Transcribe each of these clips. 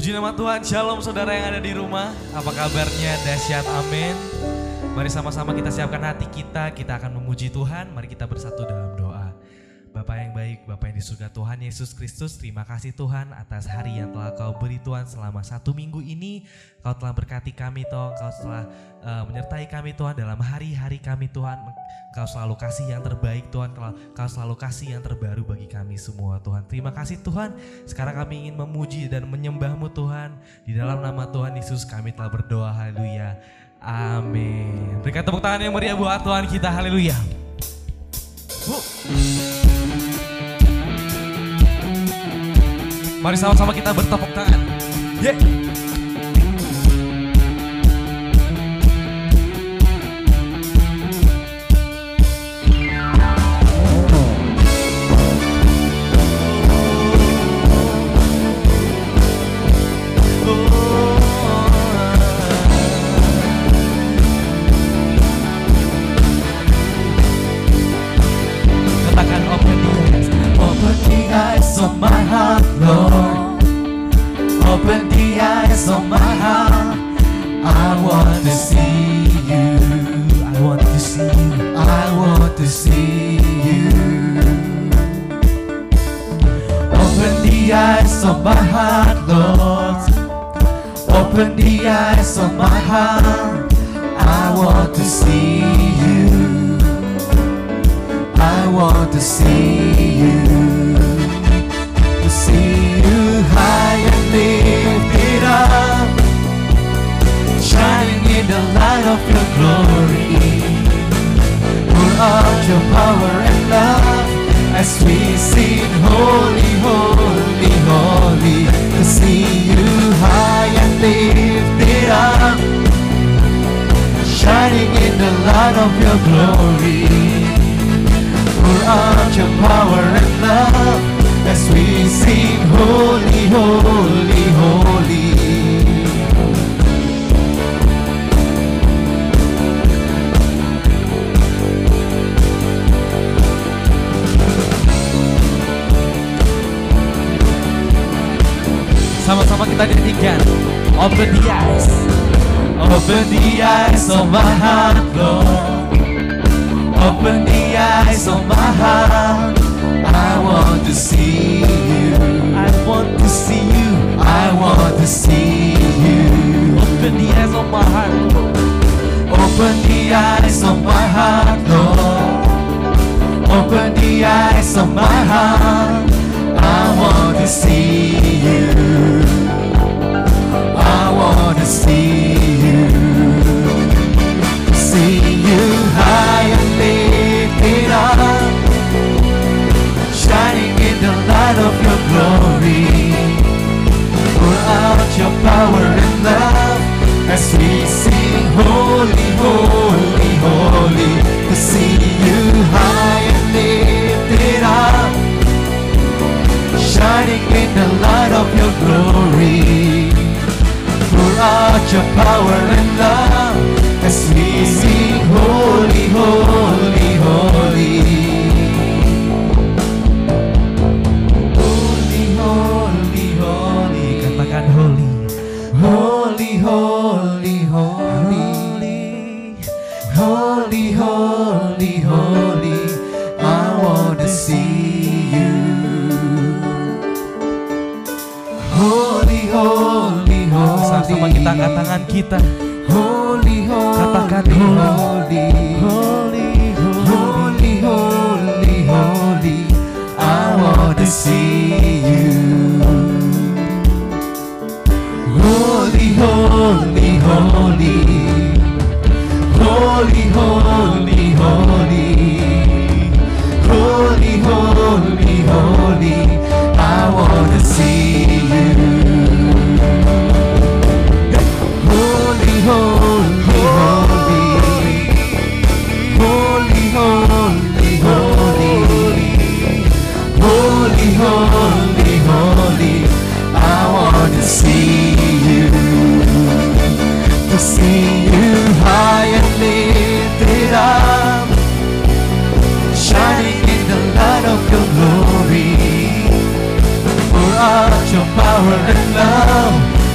Puji nama Tuhan, Shalom saudara yang ada di rumah. Apa kabarnya? Dahsyat, amin. Mari sama-sama kita siapkan hati kita, kita akan memuji Tuhan. Mari kita bersatu dalam doa. Bapak yang baik, Bapak yang di surga Tuhan Yesus Kristus, terima kasih Tuhan atas hari yang telah kau beri Tuhan selama satu minggu ini. Kau telah berkati kami Tuhan, kau telah uh, menyertai kami Tuhan dalam hari-hari kami Tuhan. Kau selalu kasih yang terbaik Tuhan, kau selalu kasih yang terbaru bagi kami semua Tuhan. Terima kasih Tuhan, sekarang kami ingin memuji dan menyembahmu Tuhan. Di dalam nama Tuhan Yesus kami telah berdoa, haleluya. Amin. Berikan tepuk tangan yang meriah buat Tuhan kita, haleluya. Mari sama-sama kita bertepuk tangan. Yeah.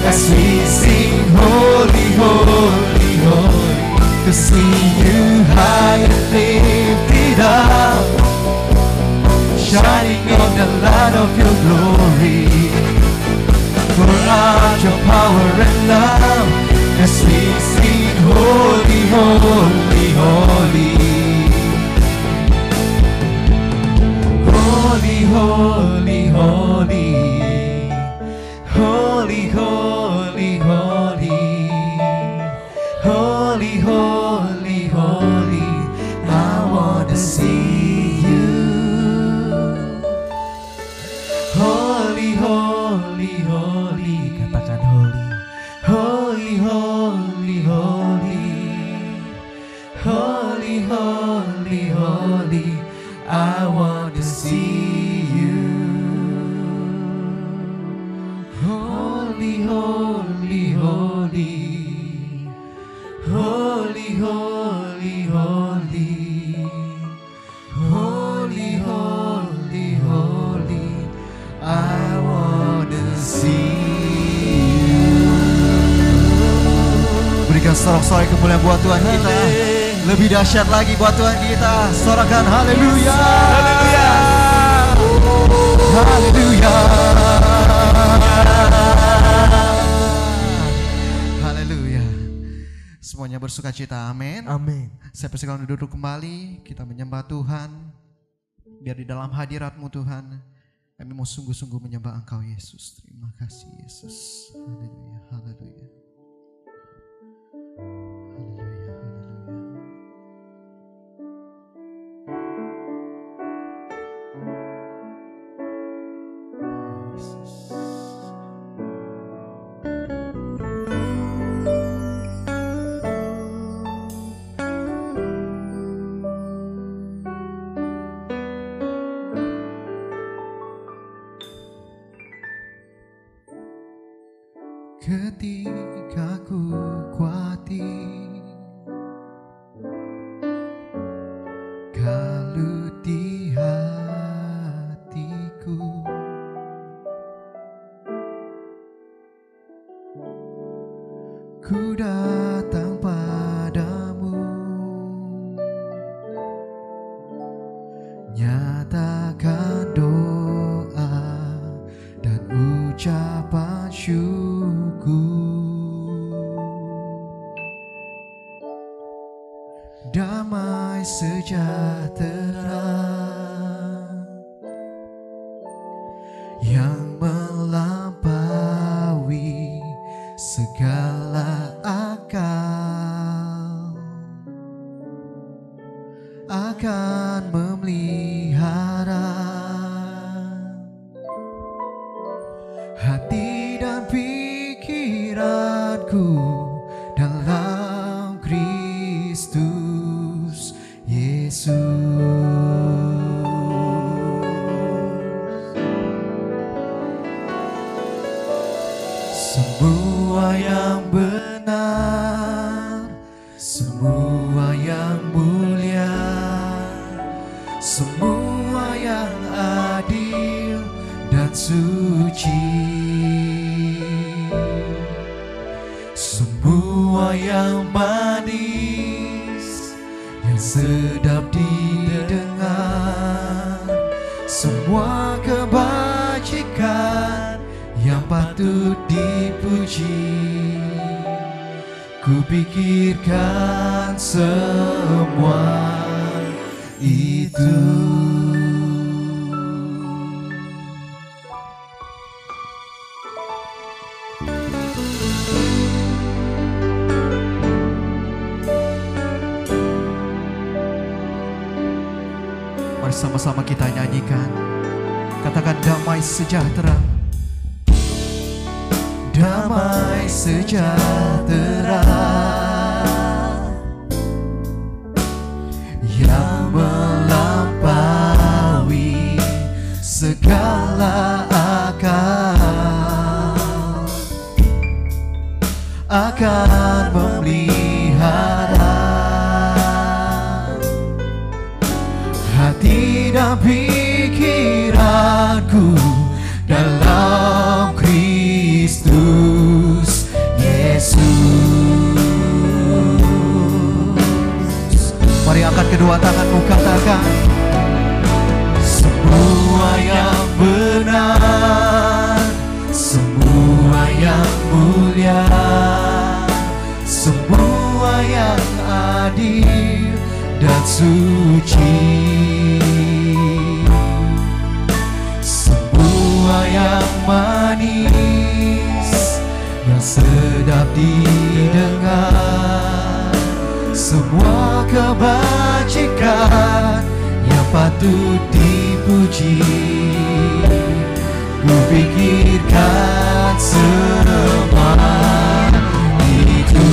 As we sing holy, holy, holy. To see you high and lifted up, shining on the light of your glory. Pour out your power and love as we sing holy, holy, holy. Holy, holy, holy. Holy, dahsyat lagi buat Tuhan kita. Sorakan haleluya. Haleluya. Haleluya. Haleluya. Semuanya bersuka cita. Amin. Amin. Saya persilakan duduk kembali, kita menyembah Tuhan. Biar di dalam hadiratmu Tuhan, kami mau sungguh-sungguh menyembah Engkau Yesus. Terima kasih Yesus. Haleluya, haleluya. Haleluya, patut dipuji. Kupikirkan semua itu. Mari sama-sama kita nyanyikan. Katakan damai sejahtera. Damai sejahtera. Yang melampaui segala akal akan memelihara hati dan pikiranku dalam Yesus, Mari angkat kedua tanganmu katakan semua yang benar, semua yang mulia, semua yang adil dan suci. Semua yang manis sedap didengar. Semua kebajikan Yang patut dipuji. Ku pikirkan semua itu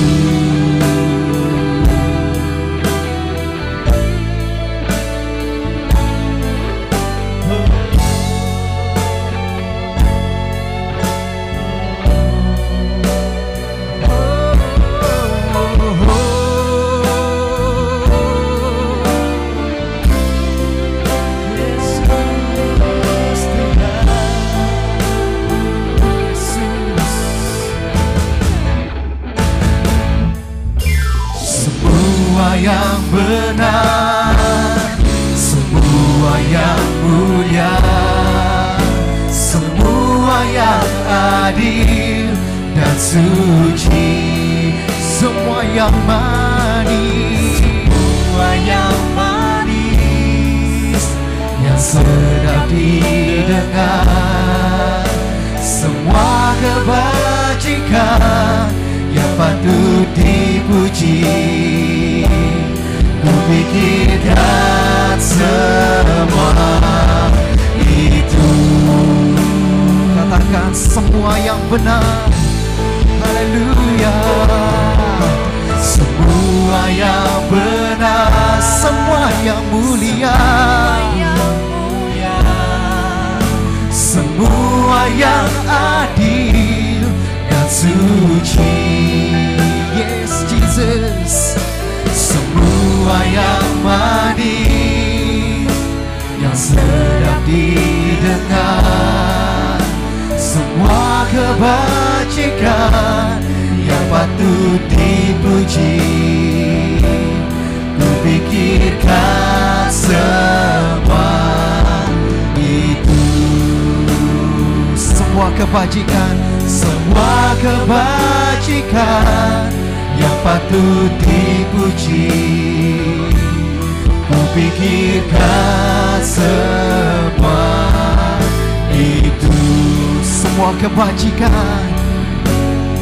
Semua kebajikan.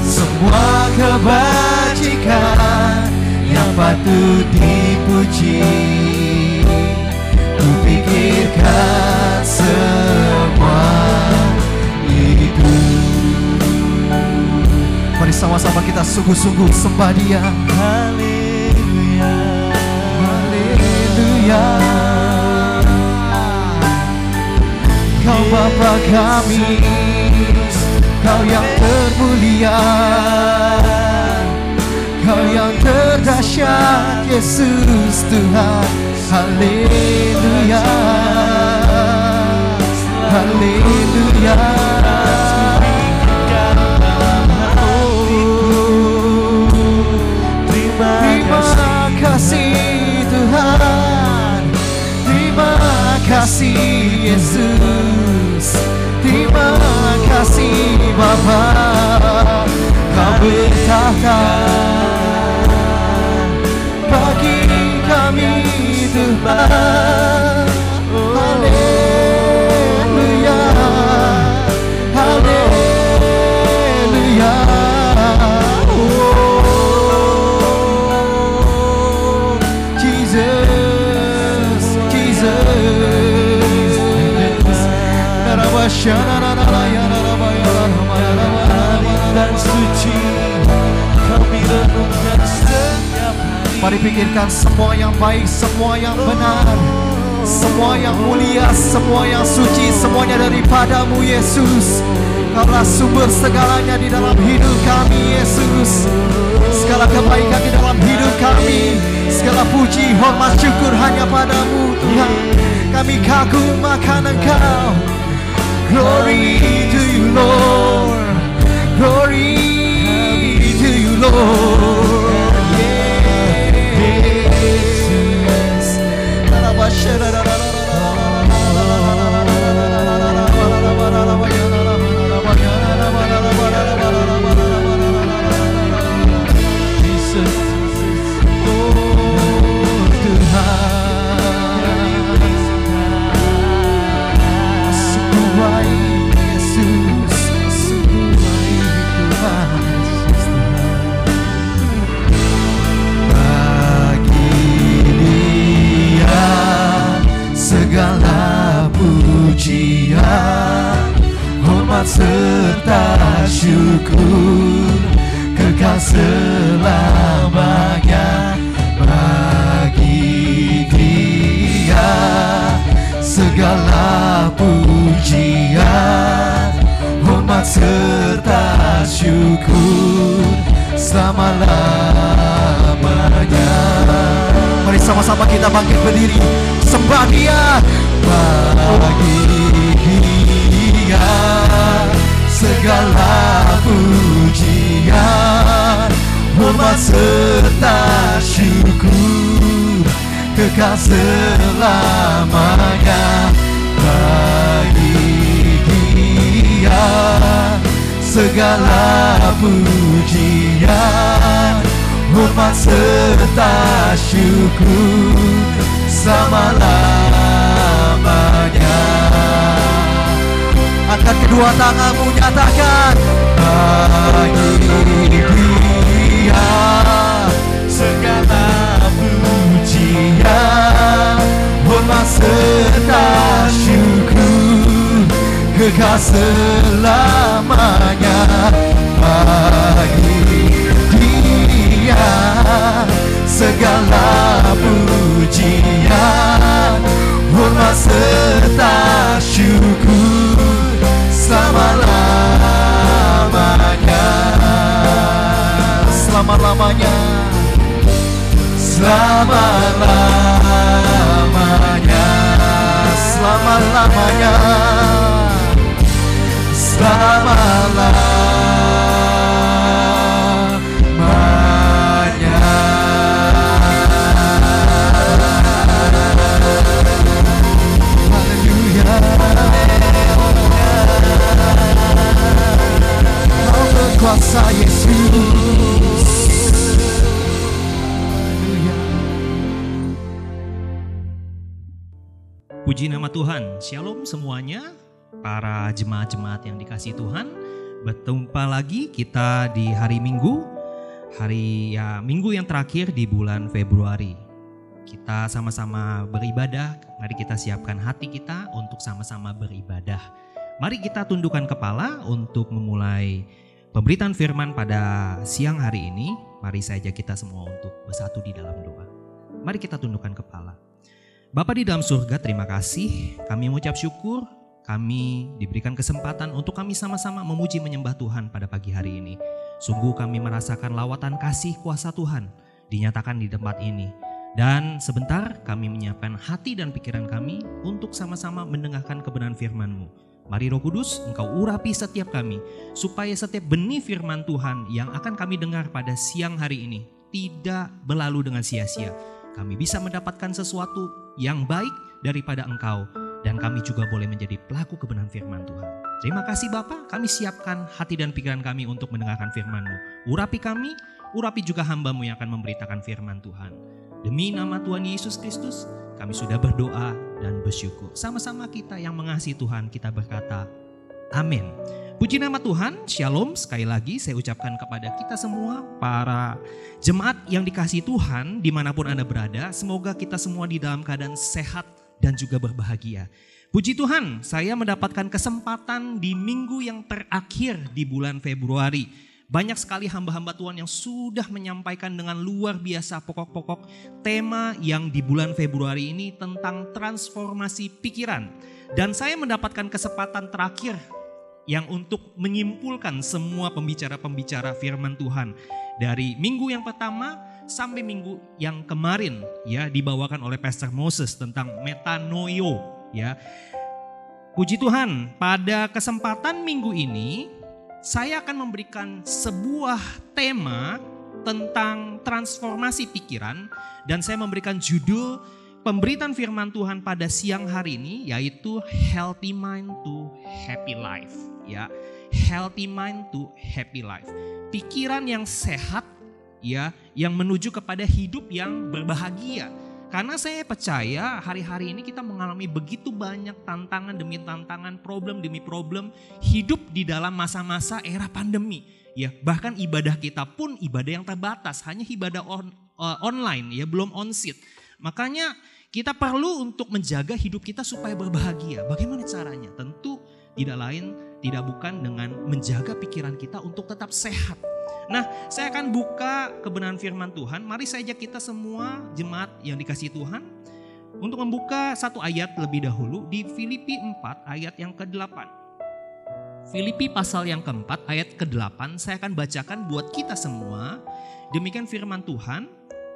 Semua kebajikan Yang patut dipuji. Ku pikirkan semua itu. Mari sama-sama kita sungguh-sungguh sembah dia. Haleluya. Haleluya Kau Bapa kami? Kau yang termulia. Kau yang terdahsyat Yesus Tuhan. Haleluya. Haleluya. Terima kasih Tuhan. Terima kasih Yesus Terima kasih Bapa Kau bertahta Bagi kami Tuhan Haleluya Haleluya Oh, Jesus, Jesus. Mari pikirkan semua yang baik, semua yang benar. Semua yang mulia, semua yang suci Semuanya daripadamu Yesus. Kaulah sumber segalanya di dalam hidup kami Yesus. Segala kebaikan di dalam hidup kami Segala puji, hormat, syukur hanya padamu Tuhan. Kami kagum akan Engkau. Glory to you Lord syukur kekal selamanya bagi dia segala pujian hormat serta syukur selama-lamanya Mari sama-sama kita bangkit berdiri. Sembah dia. bagi segala pujian. Hormat serta syukur kekal selamanya bagi dia. Segala pujian hormat serta syukur selama-lamanya Angkat kedua tanganmu nyatakan. bagi dia segala pujian hormat serta syukur kekal selamanya bagi dia segala pujian hormat serta Selama-lamanya. selama-lamanya Selama-lamanya. selama-lamanya Haleluya Kau berkuasa Puji nama Tuhan, Shalom semuanya, para jemaat-jemaat yang dikasih Tuhan. Berjumpa lagi kita di hari Minggu, hari ya Minggu yang terakhir di bulan Februari. Kita sama-sama beribadah, mari kita siapkan hati kita untuk sama-sama beribadah. Mari kita tundukkan kepala untuk memulai pemberitaan firman pada siang hari ini. Mari saya ajak kita semua untuk bersatu di dalam doa. Mari kita tundukkan kepala. Bapa di dalam surga, terima kasih. Kami mengucap syukur, kami diberikan kesempatan untuk kami sama-sama memuji menyembah Tuhan pada pagi hari ini. Sungguh kami merasakan lawatan kasih kuasa Tuhan dinyatakan di tempat ini. Dan sebentar kami menyiapkan hati dan pikiran kami untuk sama-sama mendengarkan kebenaran firman-Mu. Mari Roh Kudus, Engkau urapi setiap kami, supaya setiap benih firman Tuhan yang akan kami dengar pada siang hari ini tidak berlalu dengan sia-sia. Kami bisa mendapatkan sesuatu yang baik daripada Engkau, dan kami juga boleh menjadi pelaku kebenaran firman Tuhan. Terima kasih Bapak, kami siapkan hati dan pikiran kami untuk mendengarkan firman-Mu. Urapi kami, urapi juga hamba-Mu yang akan memberitakan firman Tuhan. Demi nama Tuhan Yesus Kristus, kami sudah berdoa dan bersyukur. Sama-sama kita yang mengasihi Tuhan, kita berkata, Amin. Puji nama Tuhan, Shalom. Sekali lagi saya ucapkan kepada kita semua, para jemaat yang dikasih Tuhan, di mana pun Anda berada, semoga kita semua di dalam keadaan sehat dan juga berbahagia. Puji Tuhan, saya mendapatkan kesempatan di minggu yang terakhir di bulan Februari. Banyak sekali hamba-hamba Tuhan yang sudah menyampaikan dengan luar biasa pokok-pokok tema yang di bulan Februari ini tentang transformasi pikiran. Dan saya mendapatkan kesempatan terakhir yang untuk menyimpulkan semua pembicara-pembicara firman Tuhan dari minggu yang pertama sampai minggu yang kemarin ya dibawakan oleh Pastor Moses tentang metanoio ya. Puji Tuhan, pada kesempatan minggu ini saya akan memberikan sebuah tema tentang transformasi pikiran dan saya memberikan judul pemberitaan firman Tuhan pada siang hari ini yaitu healthy mind to happy life ya healthy mind to happy life pikiran yang sehat ya yang menuju kepada hidup yang berbahagia karena saya percaya hari-hari ini kita mengalami begitu banyak tantangan demi tantangan, problem demi problem, hidup di dalam masa-masa era pandemi. Ya, bahkan ibadah kita pun ibadah yang terbatas, hanya ibadah on, uh, online ya, belum on site. Makanya kita perlu untuk menjaga hidup kita supaya berbahagia. Bagaimana caranya? Tentu tidak lain tidak bukan dengan menjaga pikiran kita untuk tetap sehat. Nah, saya akan buka kebenaran firman Tuhan. Mari saya ajak kita semua jemaat yang dikasih Tuhan untuk membuka satu ayat lebih dahulu di Filipi 4 ayat yang ke-8. Filipi pasal yang keempat ayat ke-8 saya akan bacakan buat kita semua. Demikian firman Tuhan.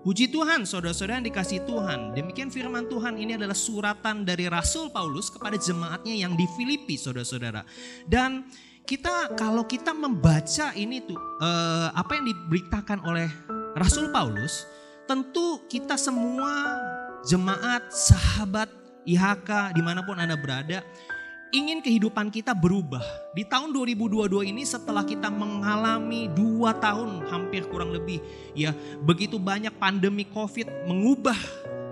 Puji Tuhan, saudara-saudara yang dikasih Tuhan. Demikian firman Tuhan ini adalah suratan dari Rasul Paulus kepada jemaatnya yang di Filipi, saudara-saudara. Dan kita kalau kita membaca ini tuh eh, apa yang diberitakan oleh Rasul Paulus, tentu kita semua jemaat, sahabat, IHK di mana pun anda berada, ingin kehidupan kita berubah. Di tahun 2022 ini setelah kita mengalami dua tahun hampir kurang lebih ya begitu banyak pandemi COVID mengubah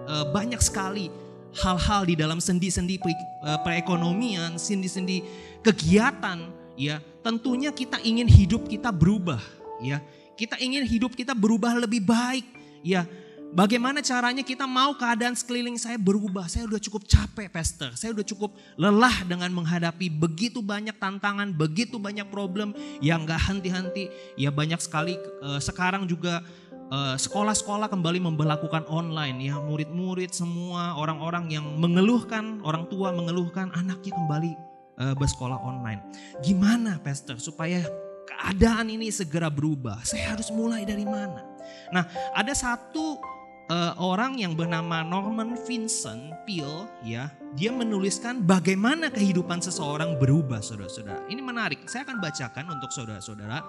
uh, banyak sekali hal-hal di dalam sendi-sendi uh, perekonomian, sendi-sendi kegiatan ya tentunya kita ingin hidup kita berubah ya. Kita ingin hidup kita berubah lebih baik ya Bagaimana caranya kita mau keadaan sekeliling saya berubah? Saya udah cukup capek, Pastor. Saya udah cukup lelah dengan menghadapi begitu banyak tantangan, begitu banyak problem yang gak henti-henti. Ya banyak sekali uh, sekarang juga uh, sekolah-sekolah kembali memperlakukan online. Ya murid-murid semua orang-orang yang mengeluhkan, orang tua mengeluhkan anaknya kembali uh, bersekolah online. Gimana, Pastor, supaya keadaan ini segera berubah? Saya harus mulai dari mana? Nah, ada satu uh, orang yang bernama Norman Vincent Peale ya, dia menuliskan bagaimana kehidupan seseorang berubah saudara-saudara. Ini menarik, saya akan bacakan untuk saudara-saudara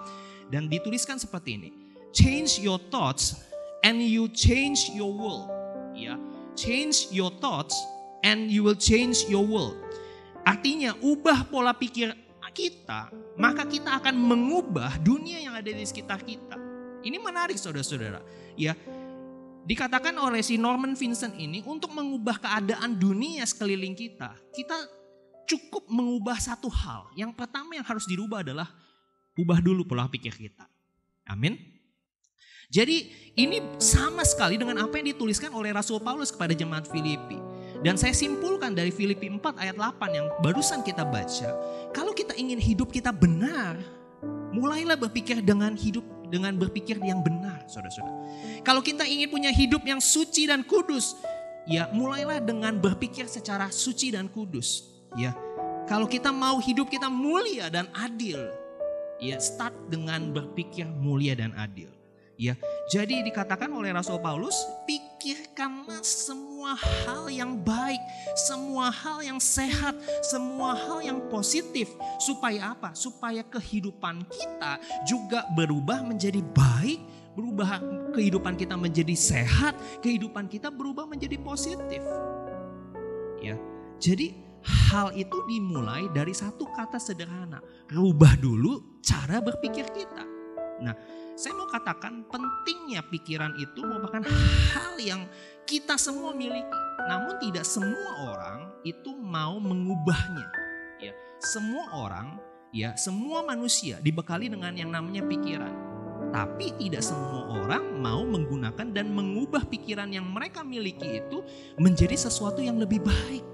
dan dituliskan seperti ini. Change your thoughts and you change your world. Ya, change your thoughts and you will change your world. Artinya ubah pola pikir kita, maka kita akan mengubah dunia yang ada di sekitar kita. Ini menarik saudara-saudara. Ya, Dikatakan oleh si Norman Vincent ini untuk mengubah keadaan dunia sekeliling kita, kita cukup mengubah satu hal. Yang pertama yang harus dirubah adalah ubah dulu pola pikir kita. Amin. Jadi ini sama sekali dengan apa yang dituliskan oleh Rasul Paulus kepada jemaat Filipi. Dan saya simpulkan dari Filipi 4 ayat 8 yang barusan kita baca. Kalau kita ingin hidup kita benar, mulailah berpikir dengan hidup dengan berpikir yang benar, saudara-saudara. Kalau kita ingin punya hidup yang suci dan kudus, ya mulailah dengan berpikir secara suci dan kudus. Ya, kalau kita mau hidup kita mulia dan adil, ya start dengan berpikir mulia dan adil. Ya, jadi dikatakan oleh Rasul Paulus, pikirkanlah semua hal yang baik, semua hal yang sehat, semua hal yang positif. Supaya apa? Supaya kehidupan kita juga berubah menjadi baik, berubah kehidupan kita menjadi sehat, kehidupan kita berubah menjadi positif. Ya, jadi hal itu dimulai dari satu kata sederhana, rubah dulu cara berpikir kita. Nah, saya mau katakan pentingnya pikiran itu merupakan hal yang kita semua miliki. Namun tidak semua orang itu mau mengubahnya. Ya, semua orang, ya, semua manusia dibekali dengan yang namanya pikiran. Tapi tidak semua orang mau menggunakan dan mengubah pikiran yang mereka miliki itu menjadi sesuatu yang lebih baik.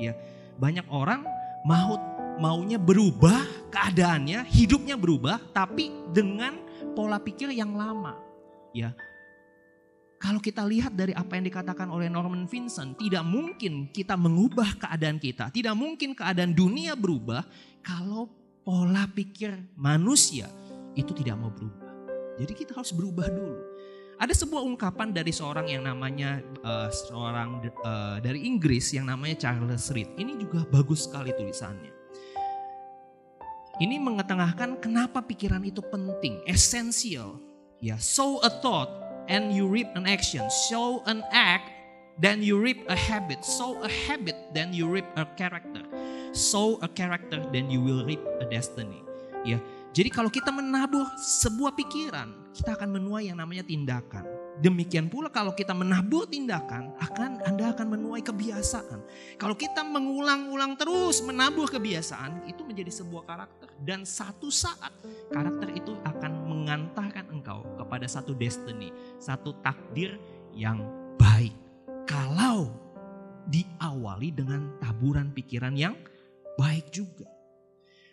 Ya, banyak orang mau maunya berubah keadaannya, hidupnya berubah, tapi dengan pola pikir yang lama. Ya. Kalau kita lihat dari apa yang dikatakan oleh Norman Vincent, tidak mungkin kita mengubah keadaan kita, tidak mungkin keadaan dunia berubah kalau pola pikir manusia itu tidak mau berubah. Jadi kita harus berubah dulu. Ada sebuah ungkapan dari seorang yang namanya uh, seorang uh, dari Inggris yang namanya Charles Reed. Ini juga bagus sekali tulisannya. Ini mengetengahkan kenapa pikiran itu penting, esensial. Ya, sow a thought and you reap an action. Sow an act, then you reap a habit. Sow a habit, then you reap a character. Sow a character, then you will reap a destiny. Ya, jadi kalau kita menabur sebuah pikiran, kita akan menuai yang namanya tindakan. Demikian pula kalau kita menabur tindakan, akan Anda akan menuai kebiasaan. Kalau kita mengulang-ulang terus menabur kebiasaan, itu menjadi sebuah karakter. Dan satu saat karakter itu akan mengantarkan engkau kepada satu destiny, satu takdir yang baik. Kalau diawali dengan taburan pikiran yang baik juga.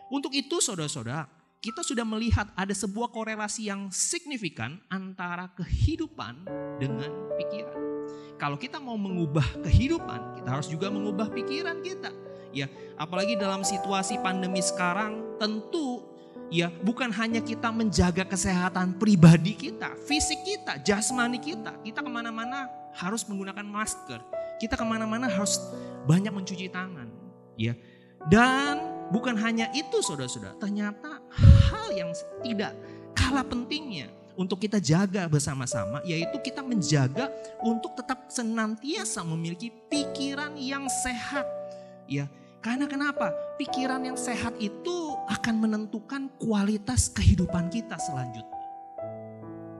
Untuk itu saudara-saudara, kita sudah melihat ada sebuah korelasi yang signifikan antara kehidupan dengan pikiran. Kalau kita mau mengubah kehidupan, kita harus juga mengubah pikiran kita. Ya, apalagi dalam situasi pandemi sekarang, tentu ya bukan hanya kita menjaga kesehatan pribadi kita, fisik kita, jasmani kita. Kita ke mana-mana harus menggunakan masker. Kita ke mana-mana harus banyak mencuci tangan. Ya, dan bukan hanya itu saudara-saudara, ternyata hal yang tidak kalah pentingnya untuk kita jaga bersama-sama yaitu kita menjaga untuk tetap senantiasa memiliki pikiran yang sehat. Ya, karena kenapa? Pikiran yang sehat itu akan menentukan kualitas kehidupan kita selanjutnya.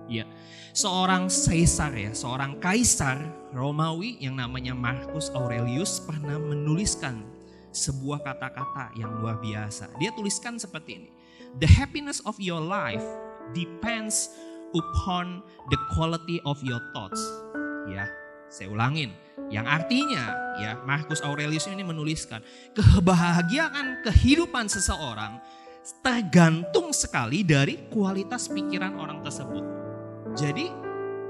Ya, seorang Caesar ya, seorang kaisar Romawi yang namanya Marcus Aurelius pernah menuliskan sebuah kata-kata yang luar biasa. Dia tuliskan seperti ini. The happiness of your life depends upon the quality of your thoughts. Ya, saya ulangin. Yang artinya, ya Marcus Aurelius ini menuliskan, kebahagiaan kehidupan seseorang tergantung sekali dari kualitas pikiran orang tersebut. Jadi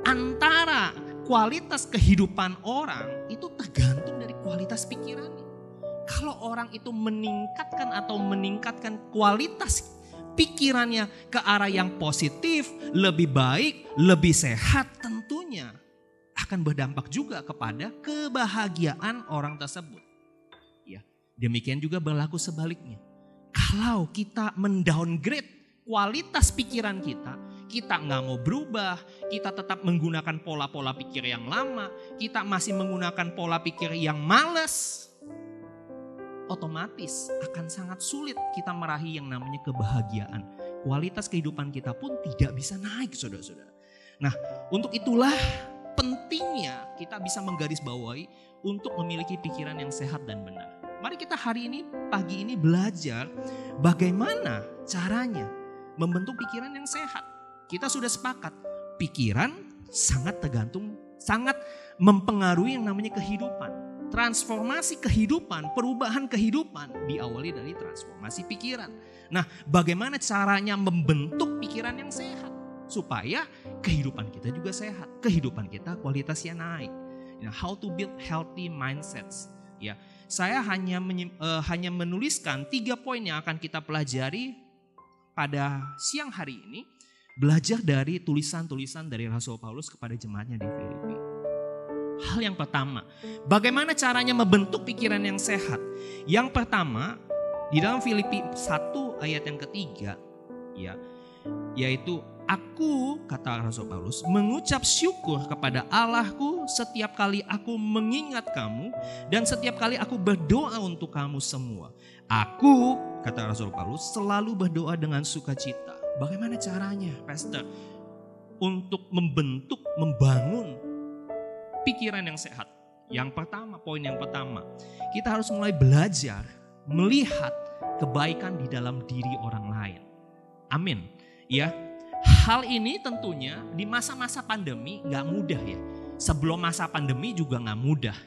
antara kualitas kehidupan orang itu tergantung dari kualitas pikirannya. Kalau orang itu meningkatkan atau meningkatkan kualitas pikirannya ke arah yang positif, lebih baik, lebih sehat tentunya akan berdampak juga kepada kebahagiaan orang tersebut. Ya, demikian juga berlaku sebaliknya. Kalau kita mendowngrade kualitas pikiran kita, kita nggak mau berubah, kita tetap menggunakan pola-pola pikir yang lama, kita masih menggunakan pola pikir yang males, otomatis akan sangat sulit kita meraih yang namanya kebahagiaan. Kualitas kehidupan kita pun tidak bisa naik saudara-saudara. Nah untuk itulah pentingnya kita bisa menggarisbawahi untuk memiliki pikiran yang sehat dan benar. Mari kita hari ini, pagi ini belajar bagaimana caranya membentuk pikiran yang sehat. Kita sudah sepakat, pikiran sangat tergantung, sangat mempengaruhi yang namanya kehidupan transformasi kehidupan, perubahan kehidupan diawali dari transformasi pikiran. Nah, bagaimana caranya membentuk pikiran yang sehat supaya kehidupan kita juga sehat, kehidupan kita kualitasnya naik. You how to build healthy mindsets. Ya, saya hanya uh, hanya menuliskan tiga poin yang akan kita pelajari pada siang hari ini, belajar dari tulisan-tulisan dari Rasul Paulus kepada jemaatnya di Filipi. Hal yang pertama, bagaimana caranya membentuk pikiran yang sehat? Yang pertama, di dalam Filipi 1 ayat yang ketiga, ya, yaitu aku kata Rasul Paulus mengucap syukur kepada Allahku setiap kali aku mengingat kamu dan setiap kali aku berdoa untuk kamu semua. Aku kata Rasul Paulus selalu berdoa dengan sukacita. Bagaimana caranya, Pastor? Untuk membentuk, membangun pikiran yang sehat. Yang pertama, poin yang pertama, kita harus mulai belajar melihat kebaikan di dalam diri orang lain. Amin. Ya, hal ini tentunya di masa-masa pandemi nggak mudah ya. Sebelum masa pandemi juga nggak mudah.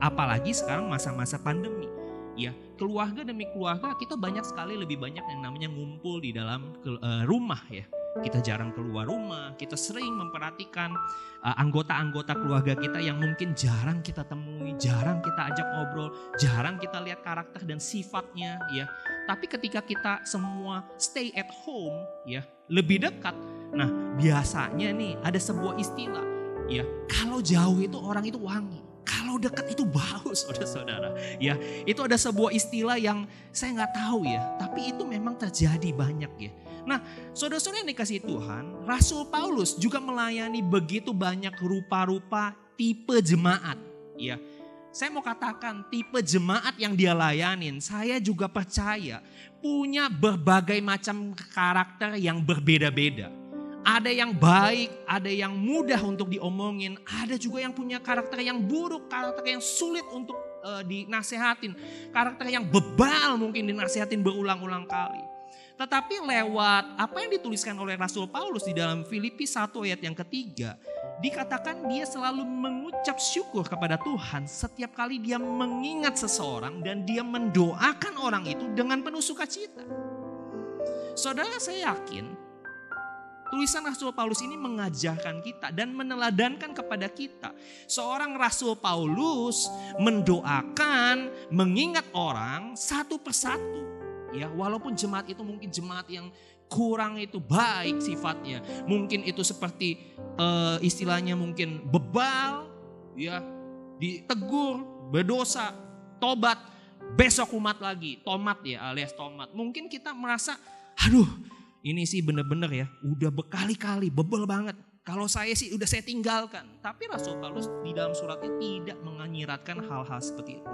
Apalagi sekarang masa-masa pandemi. Ya, keluarga demi keluarga kita banyak sekali lebih banyak yang namanya ngumpul di dalam uh, rumah ya kita jarang keluar rumah, kita sering memperhatikan uh, anggota-anggota uh, keluarga kita yang mungkin jarang kita temui, jarang kita ajak ngobrol, jarang kita lihat karakter dan sifatnya ya. Tapi ketika kita semua stay at home ya, lebih dekat. Nah, biasanya nih ada sebuah istilah ya, kalau jauh itu orang itu wangi. Kalau dekat itu bau saudara-saudara. Ya, itu ada sebuah istilah yang saya nggak tahu ya, tapi itu memang terjadi banyak ya Nah, saudara-saudara yang dikasih Tuhan, Rasul Paulus juga melayani begitu banyak rupa-rupa tipe jemaat. Ya, saya mau katakan tipe jemaat yang dia layanin, saya juga percaya punya berbagai macam karakter yang berbeda-beda. Ada yang baik, ada yang mudah untuk diomongin, ada juga yang punya karakter yang buruk, karakter yang sulit untuk uh, dinasehatin, karakter yang bebal mungkin dinasehatin berulang-ulang kali. Tetapi lewat apa yang dituliskan oleh Rasul Paulus di dalam Filipi 1 ayat yang ketiga, dikatakan dia selalu mengucap syukur kepada Tuhan setiap kali dia mengingat seseorang dan dia mendoakan orang itu dengan penuh sukacita. Saudara saya yakin Tulisan Rasul Paulus ini mengajarkan kita dan meneladankan kepada kita. Seorang Rasul Paulus mendoakan, mengingat orang satu persatu. Ya, walaupun jemaat itu mungkin jemaat yang kurang itu baik sifatnya. Mungkin itu seperti uh, istilahnya mungkin bebal, ya, ditegur, berdosa, tobat, besok umat lagi, tomat ya alias tomat. Mungkin kita merasa, aduh ini sih bener-bener ya, udah berkali-kali, bebel banget. Kalau saya sih udah saya tinggalkan. Tapi Rasul Paulus di dalam suratnya tidak menyiratkan hal-hal seperti itu.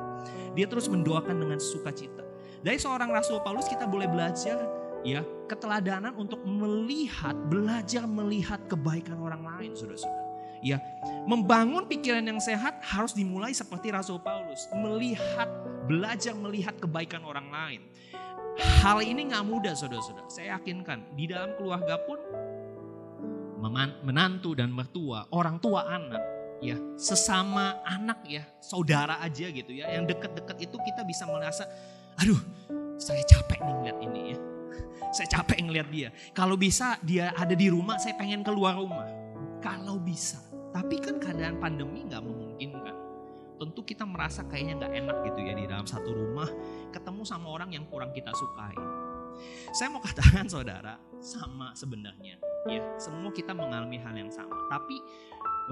Dia terus mendoakan dengan sukacita. Dari seorang Rasul Paulus kita boleh belajar ya keteladanan untuk melihat, belajar melihat kebaikan orang lain, saudara-saudara. Ya, membangun pikiran yang sehat harus dimulai seperti Rasul Paulus, melihat, belajar melihat kebaikan orang lain. Hal ini nggak mudah saudara-saudara. Saya yakinkan di dalam keluarga pun menantu dan mertua, orang tua anak, ya sesama anak ya, saudara aja gitu ya, yang deket-deket itu kita bisa merasa, aduh saya capek nih ngeliat ini ya. Saya capek ngeliat dia. Kalau bisa dia ada di rumah, saya pengen keluar rumah. Kalau bisa. Tapi kan keadaan pandemi nggak memungkinkan tentu kita merasa kayaknya nggak enak gitu ya di dalam satu rumah ketemu sama orang yang kurang kita sukai. Saya mau katakan saudara, sama sebenarnya. Ya, semua kita mengalami hal yang sama. Tapi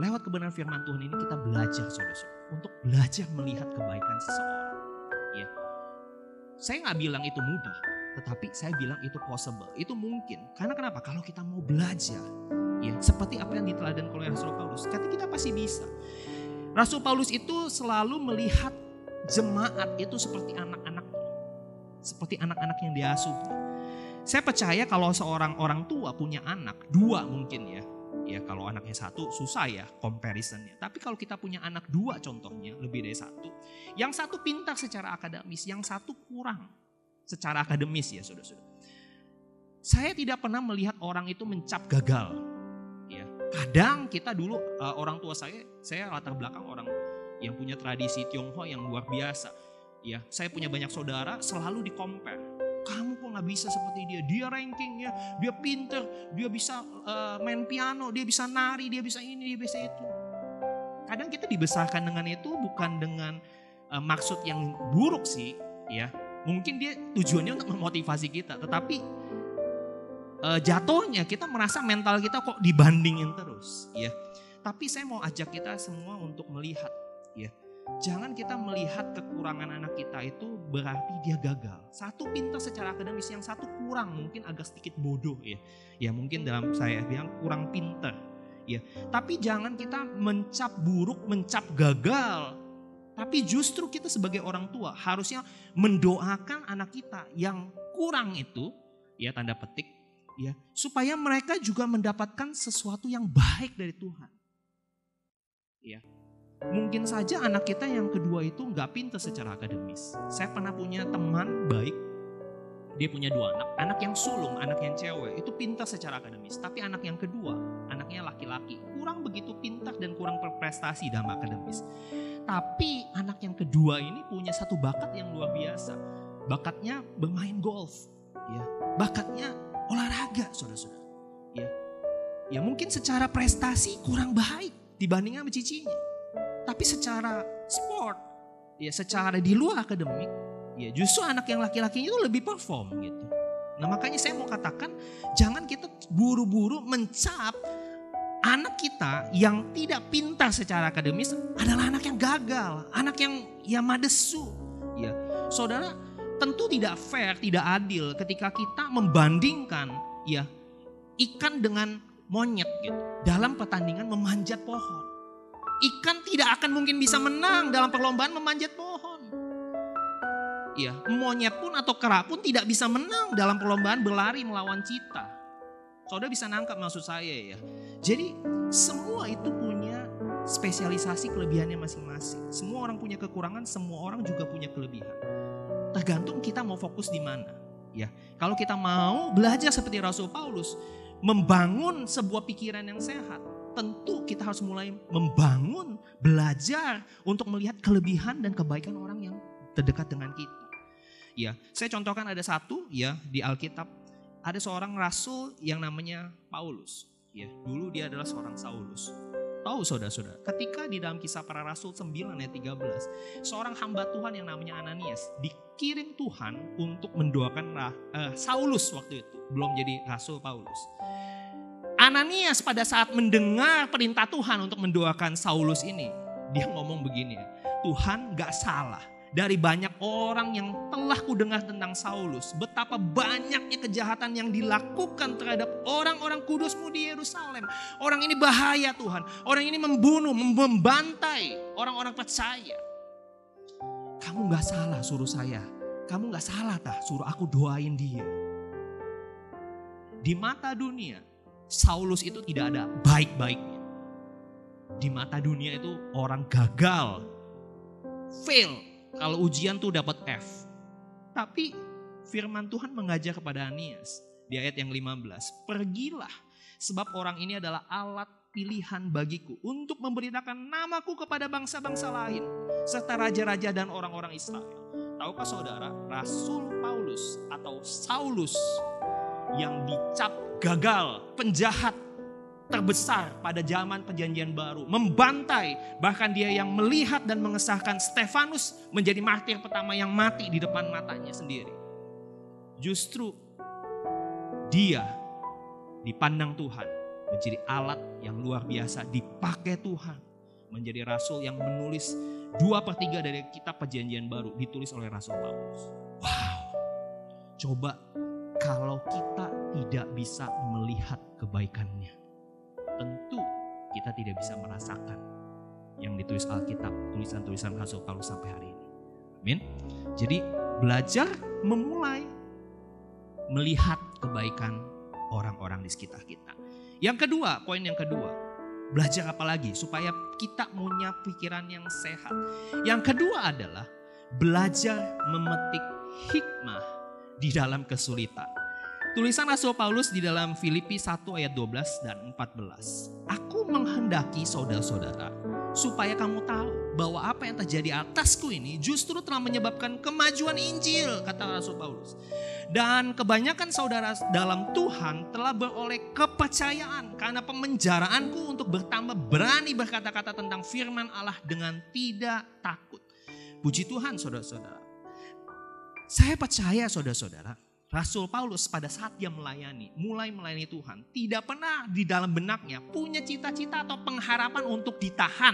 lewat kebenaran firman Tuhan ini kita belajar saudara-saudara untuk belajar melihat kebaikan seseorang. Ya, saya nggak bilang itu mudah, tetapi saya bilang itu possible, itu mungkin. Karena kenapa? Kalau kita mau belajar, ya seperti apa yang diteladan oleh Rasul Paulus, kata kita pasti bisa. Rasul Paulus itu selalu melihat jemaat itu seperti anak-anak, seperti anak-anak yang diasuh. Saya percaya kalau seorang orang tua punya anak, dua mungkin ya. Ya kalau anaknya satu susah ya comparisonnya. Tapi kalau kita punya anak dua contohnya lebih dari satu. Yang satu pintar secara akademis, yang satu kurang secara akademis ya saudara-saudara. Saya tidak pernah melihat orang itu mencap gagal Kadang kita dulu uh, orang tua saya, saya latar belakang orang yang punya tradisi Tionghoa yang luar biasa. Ya, saya punya banyak saudara selalu di kok nggak bisa seperti dia? Dia rankingnya, dia pinter, dia bisa uh, main piano, dia bisa nari, dia bisa ini, dia bisa itu. Kadang kita dibesarkan dengan itu bukan dengan uh, maksud yang buruk sih, ya. Mungkin dia tujuannya untuk memotivasi kita, tetapi uh, jatuhnya kita merasa mental kita kok dibandingin terus ya. Tapi saya mau ajak kita semua untuk melihat. Jangan kita melihat kekurangan anak kita itu berarti dia gagal. Satu pintar secara akademis, yang satu kurang, mungkin agak sedikit bodoh ya. Ya mungkin dalam saya bilang kurang pintar. Ya, tapi jangan kita mencap buruk, mencap gagal. Tapi justru kita sebagai orang tua harusnya mendoakan anak kita yang kurang itu, ya tanda petik, ya supaya mereka juga mendapatkan sesuatu yang baik dari Tuhan. Ya. Mungkin saja anak kita yang kedua itu nggak pintar secara akademis. Saya pernah punya teman baik, dia punya dua anak, anak yang sulung, anak yang cewek, itu pintar secara akademis. Tapi anak yang kedua, anaknya laki-laki, kurang begitu pintar dan kurang berprestasi dalam akademis. Tapi anak yang kedua ini punya satu bakat yang luar biasa. Bakatnya bermain golf, ya. Bakatnya olahraga, saudara-saudara. Ya, ya mungkin secara prestasi kurang baik dibandingkan sama cicinya. Tapi secara sport, ya secara di luar akademik, ya justru anak yang laki-lakinya itu lebih perform gitu. Nah makanya saya mau katakan jangan kita buru-buru mencap anak kita yang tidak pintar secara akademis adalah anak yang gagal, anak yang ya madesu. Ya, saudara tentu tidak fair, tidak adil ketika kita membandingkan ya ikan dengan monyet gitu dalam pertandingan memanjat pohon. Ikan tidak akan mungkin bisa menang dalam perlombaan memanjat pohon. Ya, monyet pun atau kera pun tidak bisa menang dalam perlombaan berlari melawan cita. Saudara bisa nangkap maksud saya ya. Jadi semua itu punya spesialisasi kelebihannya masing-masing. Semua orang punya kekurangan, semua orang juga punya kelebihan. Tergantung kita mau fokus di mana. Ya, kalau kita mau belajar seperti Rasul Paulus, membangun sebuah pikiran yang sehat, tentu kita harus mulai membangun, belajar untuk melihat kelebihan dan kebaikan orang yang terdekat dengan kita. Ya, saya contohkan ada satu ya di Alkitab ada seorang rasul yang namanya Paulus. Ya, dulu dia adalah seorang Saulus. Tahu saudara-saudara, ketika di dalam kisah para rasul 9 ayat 13, seorang hamba Tuhan yang namanya Ananias dikirim Tuhan untuk mendoakan uh, Saulus waktu itu, belum jadi rasul Paulus. Ananias pada saat mendengar perintah Tuhan untuk mendoakan Saulus ini, dia ngomong begini, Tuhan gak salah dari banyak orang yang telah kudengar tentang Saulus, betapa banyaknya kejahatan yang dilakukan terhadap orang-orang kudusmu di Yerusalem. Orang ini bahaya Tuhan, orang ini membunuh, membantai orang-orang percaya. Kamu gak salah suruh saya, kamu gak salah tah suruh aku doain dia. Di mata dunia, Saulus itu tidak ada baik-baiknya. Di mata dunia itu orang gagal, fail, kalau ujian tuh dapat F. Tapi firman Tuhan mengajar kepada Anias di ayat yang 15. Pergilah sebab orang ini adalah alat pilihan bagiku untuk memberitakan namaku kepada bangsa-bangsa lain serta raja-raja dan orang-orang Israel. Tahukah saudara, Rasul Paulus atau Saulus yang dicap gagal, penjahat, terbesar pada zaman perjanjian baru. Membantai, bahkan dia yang melihat dan mengesahkan Stefanus menjadi martir pertama yang mati di depan matanya sendiri. Justru dia dipandang Tuhan menjadi alat yang luar biasa dipakai Tuhan. Menjadi rasul yang menulis dua per tiga dari kitab perjanjian baru ditulis oleh Rasul Paulus. Wow, coba kalau kita tidak bisa melihat kebaikannya tentu kita tidak bisa merasakan yang ditulis Alkitab, tulisan-tulisan Rasul Paulus sampai hari ini. Amin. Jadi belajar memulai melihat kebaikan orang-orang di sekitar kita. Yang kedua, poin yang kedua, belajar apa lagi supaya kita punya pikiran yang sehat. Yang kedua adalah belajar memetik hikmah di dalam kesulitan. Tulisan Rasul Paulus di dalam Filipi 1 ayat 12 dan 14. Aku menghendaki saudara-saudara supaya kamu tahu bahwa apa yang terjadi atasku ini justru telah menyebabkan kemajuan Injil, kata Rasul Paulus. Dan kebanyakan saudara dalam Tuhan telah beroleh kepercayaan karena pemenjaraanku untuk bertambah berani berkata-kata tentang firman Allah dengan tidak takut. Puji Tuhan saudara-saudara. Saya percaya saudara-saudara, Rasul Paulus pada saat dia melayani, mulai melayani Tuhan, tidak pernah di dalam benaknya punya cita-cita atau pengharapan untuk ditahan.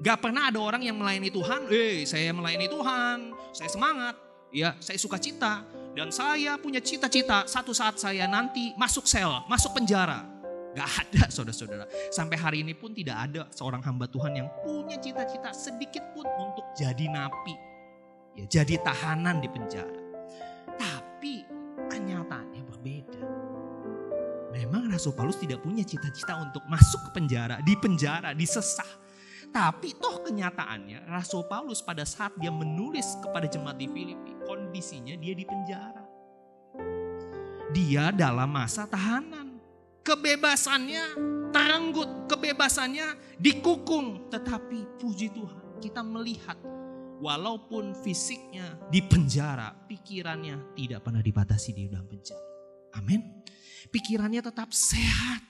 Gak pernah ada orang yang melayani Tuhan, eh saya melayani Tuhan, saya semangat, ya saya suka cita, dan saya punya cita-cita satu saat saya nanti masuk sel, masuk penjara. Gak ada saudara-saudara. Sampai hari ini pun tidak ada seorang hamba Tuhan yang punya cita-cita sedikit pun untuk jadi napi. Ya, jadi tahanan di penjara. Tapi kenyataannya berbeda. Memang Rasul Paulus tidak punya cita-cita untuk masuk ke penjara, di penjara, disesah. Tapi toh kenyataannya Rasul Paulus pada saat dia menulis kepada jemaat di Filipi, kondisinya dia di penjara. Dia dalam masa tahanan. Kebebasannya terenggut, kebebasannya dikukung. Tetapi puji Tuhan kita melihat walaupun fisiknya di penjara, pikirannya tidak pernah dibatasi di dalam penjara. Amin. Pikirannya tetap sehat.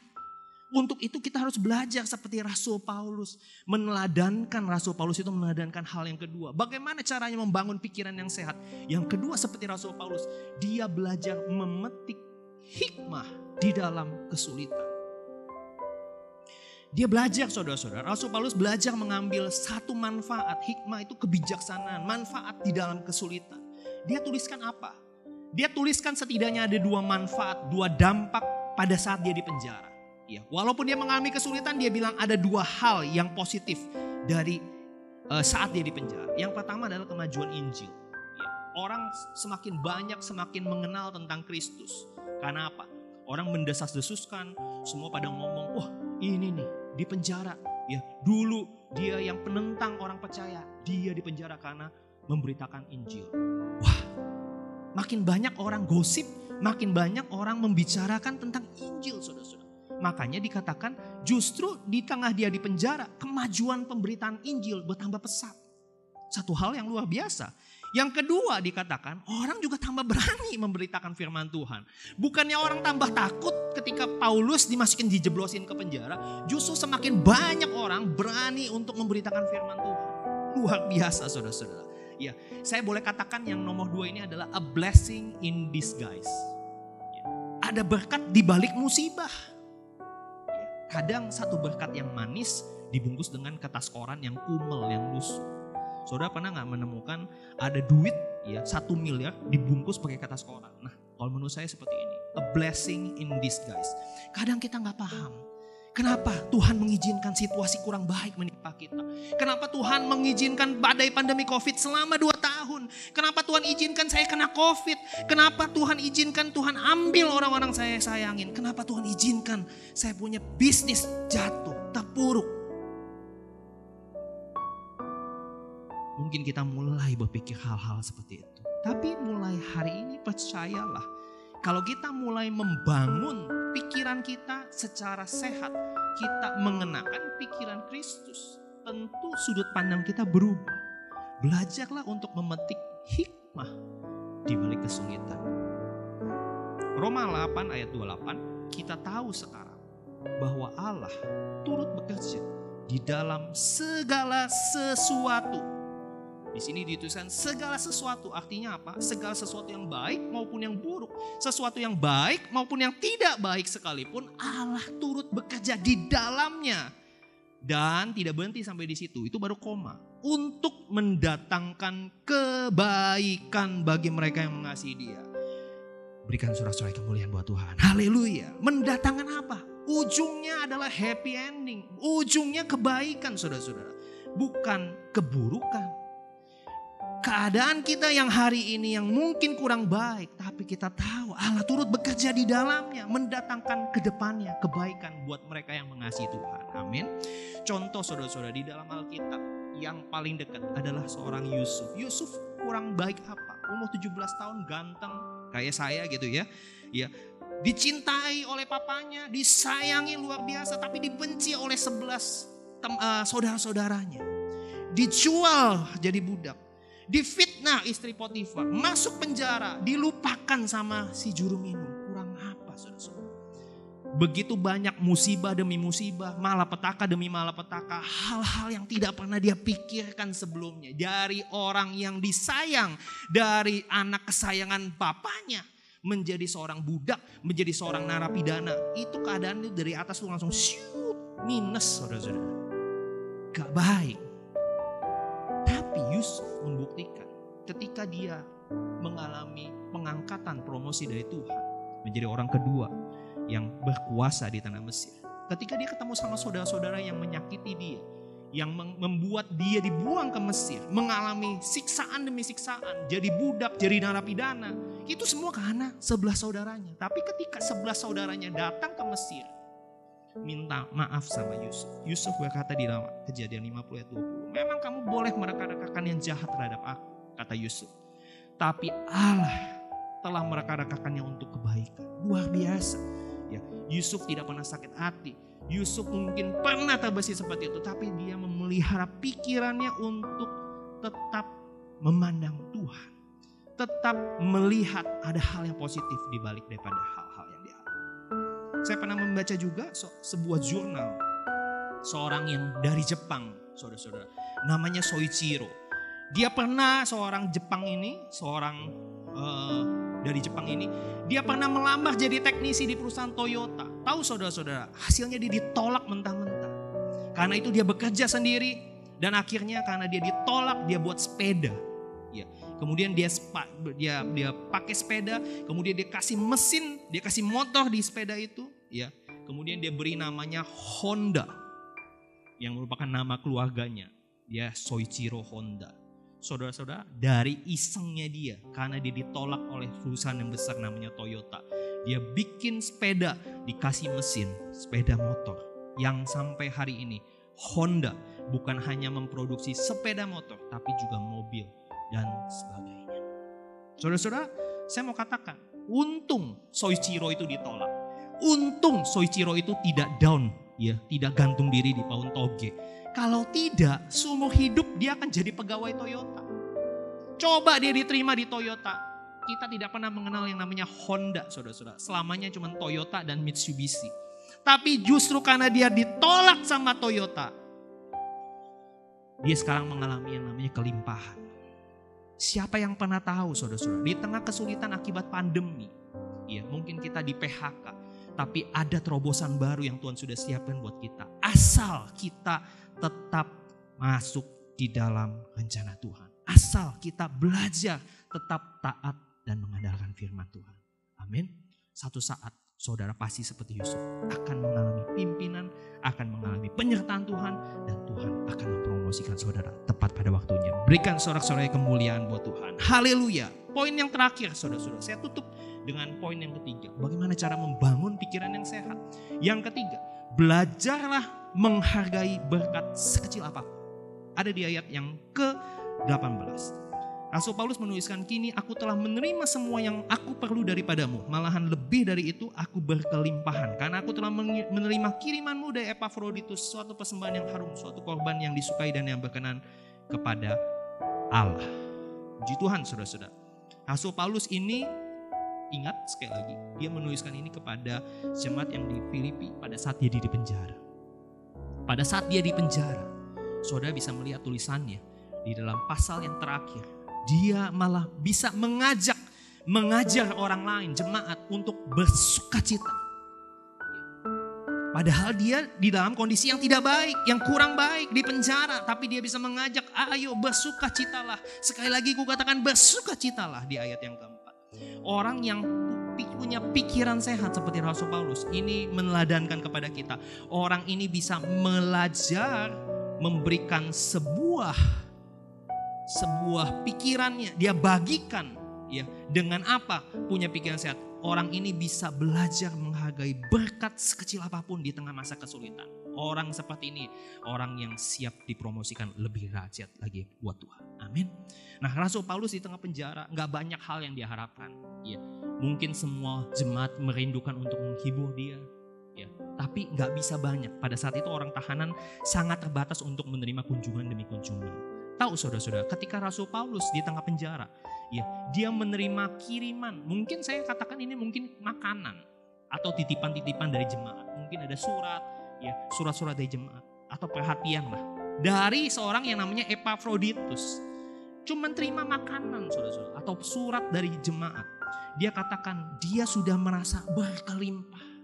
Untuk itu kita harus belajar seperti Rasul Paulus. Meneladankan Rasul Paulus itu meneladankan hal yang kedua. Bagaimana caranya membangun pikiran yang sehat. Yang kedua seperti Rasul Paulus. Dia belajar memetik hikmah di dalam kesulitan. Dia belajar saudara-saudara. Rasul Paulus belajar mengambil satu manfaat. Hikmah itu kebijaksanaan. Manfaat di dalam kesulitan. Dia tuliskan apa? Dia tuliskan setidaknya ada dua manfaat, dua dampak pada saat dia di penjara. Ya, walaupun dia mengalami kesulitan, dia bilang ada dua hal yang positif dari uh, saat dia di penjara. Yang pertama adalah kemajuan Injil. Ya, orang semakin banyak semakin mengenal tentang Kristus. Karena apa? Orang mendesas-desuskan, semua pada ngomong, wah ini nih di penjara. Ya, dulu dia yang penentang orang percaya, dia di penjara karena memberitakan Injil. Wah, makin banyak orang gosip, makin banyak orang membicarakan tentang Injil, saudara-saudara. Makanya dikatakan justru di tengah dia di penjara, kemajuan pemberitaan Injil bertambah pesat. Satu hal yang luar biasa. Yang kedua dikatakan orang juga tambah berani memberitakan firman Tuhan. Bukannya orang tambah takut ketika Paulus dimasukin dijeblosin ke penjara. Justru semakin banyak orang berani untuk memberitakan firman Tuhan. Luar biasa saudara-saudara. Ya, saya boleh katakan yang nomor dua ini adalah a blessing in disguise. Ya, ada berkat di balik musibah. Ya, kadang satu berkat yang manis dibungkus dengan kertas koran yang kumel, yang lusuh. Saudara pernah nggak menemukan ada duit ya satu miliar dibungkus pakai kertas koran. Nah kalau menurut saya seperti ini, a blessing in disguise. Kadang kita nggak paham. Kenapa Tuhan mengizinkan situasi kurang baik menimpa kita? Kenapa Tuhan mengizinkan badai pandemi COVID selama dua tahun? Kenapa Tuhan izinkan saya kena COVID? Kenapa Tuhan izinkan Tuhan ambil orang-orang saya sayangin? Kenapa Tuhan izinkan saya punya bisnis jatuh, terpuruk? Mungkin kita mulai berpikir hal-hal seperti itu. Tapi mulai hari ini percayalah, kalau kita mulai membangun pikiran kita secara sehat, kita mengenakan pikiran Kristus, tentu sudut pandang kita berubah. Belajarlah untuk memetik hikmah di balik kesulitan. Roma 8 ayat 28, kita tahu sekarang bahwa Allah turut bekerja di dalam segala sesuatu di sini dituliskan segala sesuatu artinya apa? Segala sesuatu yang baik maupun yang buruk. Sesuatu yang baik maupun yang tidak baik sekalipun Allah turut bekerja di dalamnya. Dan tidak berhenti sampai di situ. Itu baru koma. Untuk mendatangkan kebaikan bagi mereka yang mengasihi dia. Berikan surat-surat kemuliaan buat Tuhan. Haleluya. Mendatangkan apa? Ujungnya adalah happy ending. Ujungnya kebaikan saudara-saudara. Bukan keburukan keadaan kita yang hari ini yang mungkin kurang baik, tapi kita tahu Allah turut bekerja di dalamnya, mendatangkan ke depannya kebaikan buat mereka yang mengasihi Tuhan. Amin. Contoh saudara-saudara di dalam Alkitab yang paling dekat adalah seorang Yusuf. Yusuf kurang baik apa? Umur 17 tahun ganteng kayak saya gitu ya. Ya, dicintai oleh papanya, disayangi luar biasa tapi dibenci oleh 11 uh, saudara-saudaranya. Dijual jadi budak difitnah istri Potifar, masuk penjara, dilupakan sama si juru minum. Kurang apa saudara-saudara? Begitu banyak musibah demi musibah, malapetaka demi malapetaka, hal-hal yang tidak pernah dia pikirkan sebelumnya. Dari orang yang disayang, dari anak kesayangan bapaknya, menjadi seorang budak, menjadi seorang narapidana. Itu keadaannya dari atas langsung shoot, minus saudara-saudara. Gak baik. Tapi Yusuf membuktikan ketika dia mengalami pengangkatan promosi dari Tuhan menjadi orang kedua yang berkuasa di tanah Mesir. Ketika dia ketemu sama saudara-saudara yang menyakiti dia, yang membuat dia dibuang ke Mesir, mengalami siksaan demi siksaan, jadi budak, jadi narapidana. Itu semua karena sebelah saudaranya. Tapi ketika sebelah saudaranya datang ke Mesir, minta maaf sama Yusuf. Yusuf berkata di dalam kejadian 50 ayat 20. Memang kamu boleh mereka-rekakan yang jahat terhadap aku, kata Yusuf. Tapi Allah telah mereka-rekakannya untuk kebaikan. Luar biasa. Ya, Yusuf tidak pernah sakit hati. Yusuf mungkin pernah terbesit seperti itu. Tapi dia memelihara pikirannya untuk tetap memandang Tuhan. Tetap melihat ada hal yang positif di balik daripada dia saya pernah membaca juga sebuah jurnal seorang yang dari Jepang, saudara-saudara. Namanya Soichiro. Dia pernah seorang Jepang ini, seorang uh, dari Jepang ini, dia pernah melamar jadi teknisi di perusahaan Toyota. Tahu saudara-saudara, hasilnya dia ditolak mentah-mentah. Karena itu dia bekerja sendiri dan akhirnya karena dia ditolak dia buat sepeda. Ya, kemudian dia dia dia pakai sepeda, kemudian dia kasih mesin, dia kasih motor di sepeda itu, ya. Kemudian dia beri namanya Honda yang merupakan nama keluarganya. Dia Soichiro Honda. Saudara-saudara, dari isengnya dia karena dia ditolak oleh perusahaan yang besar namanya Toyota. Dia bikin sepeda, dikasih mesin, sepeda motor. Yang sampai hari ini Honda bukan hanya memproduksi sepeda motor, tapi juga mobil dan sebagainya. Saudara-saudara, saya mau katakan, untung Soichiro itu ditolak. Untung Soichiro itu tidak down, ya, tidak gantung diri di pohon toge. Kalau tidak, seumur hidup dia akan jadi pegawai Toyota. Coba dia diterima di Toyota. Kita tidak pernah mengenal yang namanya Honda, saudara-saudara. Selamanya cuma Toyota dan Mitsubishi. Tapi justru karena dia ditolak sama Toyota, dia sekarang mengalami yang namanya kelimpahan. Siapa yang pernah tahu saudara-saudara, di tengah kesulitan akibat pandemi, ya mungkin kita di PHK, tapi ada terobosan baru yang Tuhan sudah siapkan buat kita. Asal kita tetap masuk di dalam rencana Tuhan. Asal kita belajar tetap taat dan mengandalkan firman Tuhan. Amin. Satu saat saudara pasti seperti Yusuf akan mengalami pimpinan, akan mengalami penyertaan Tuhan dan Tuhan akan mempromosikan saudara tepat pada waktunya. Berikan sorak-sorai kemuliaan buat Tuhan. Haleluya. Poin yang terakhir saudara-saudara, saya tutup dengan poin yang ketiga. Bagaimana cara membangun pikiran yang sehat? Yang ketiga, belajarlah menghargai berkat sekecil apa pun. Ada di ayat yang ke-18. Rasul Paulus menuliskan kini aku telah menerima semua yang aku perlu daripadamu. Malahan lebih dari itu aku berkelimpahan. Karena aku telah menerima kirimanmu dari Epaphroditus. Suatu persembahan yang harum, suatu korban yang disukai dan yang berkenan kepada Allah. Puji Tuhan saudara-saudara. Rasul Paulus ini ingat sekali lagi. Dia menuliskan ini kepada jemaat yang di Filipi pada saat dia di penjara. Pada saat dia di penjara. Saudara bisa melihat tulisannya di dalam pasal yang terakhir dia malah bisa mengajak, mengajar orang lain, jemaat untuk bersuka cita. Padahal dia di dalam kondisi yang tidak baik, yang kurang baik, di penjara. Tapi dia bisa mengajak, ayo bersuka citalah. Sekali lagi ku katakan bersuka citalah di ayat yang keempat. Orang yang punya pikiran sehat seperti Rasul Paulus. Ini meneladankan kepada kita. Orang ini bisa belajar memberikan sebuah sebuah pikirannya, dia bagikan ya dengan apa punya pikiran sehat. Orang ini bisa belajar menghargai berkat sekecil apa pun di tengah masa kesulitan. Orang seperti ini, orang yang siap dipromosikan lebih rajat lagi buat Tuhan. Amin. Nah Rasul Paulus di tengah penjara nggak banyak hal yang diharapkan. Ya, mungkin semua jemaat merindukan untuk menghibur dia. Ya, tapi nggak bisa banyak. Pada saat itu orang tahanan sangat terbatas untuk menerima kunjungan demi kunjungan. Tahu saudara-saudara, ketika Rasul Paulus di tengah penjara, ya, dia menerima kiriman. Mungkin saya katakan ini mungkin makanan atau titipan-titipan dari jemaat. Mungkin ada surat, ya, surat-surat dari jemaat atau perhatian lah dari seorang yang namanya Epaphroditus. Cuma terima makanan saudara-saudara atau surat dari jemaat. Dia katakan dia sudah merasa berkelimpah.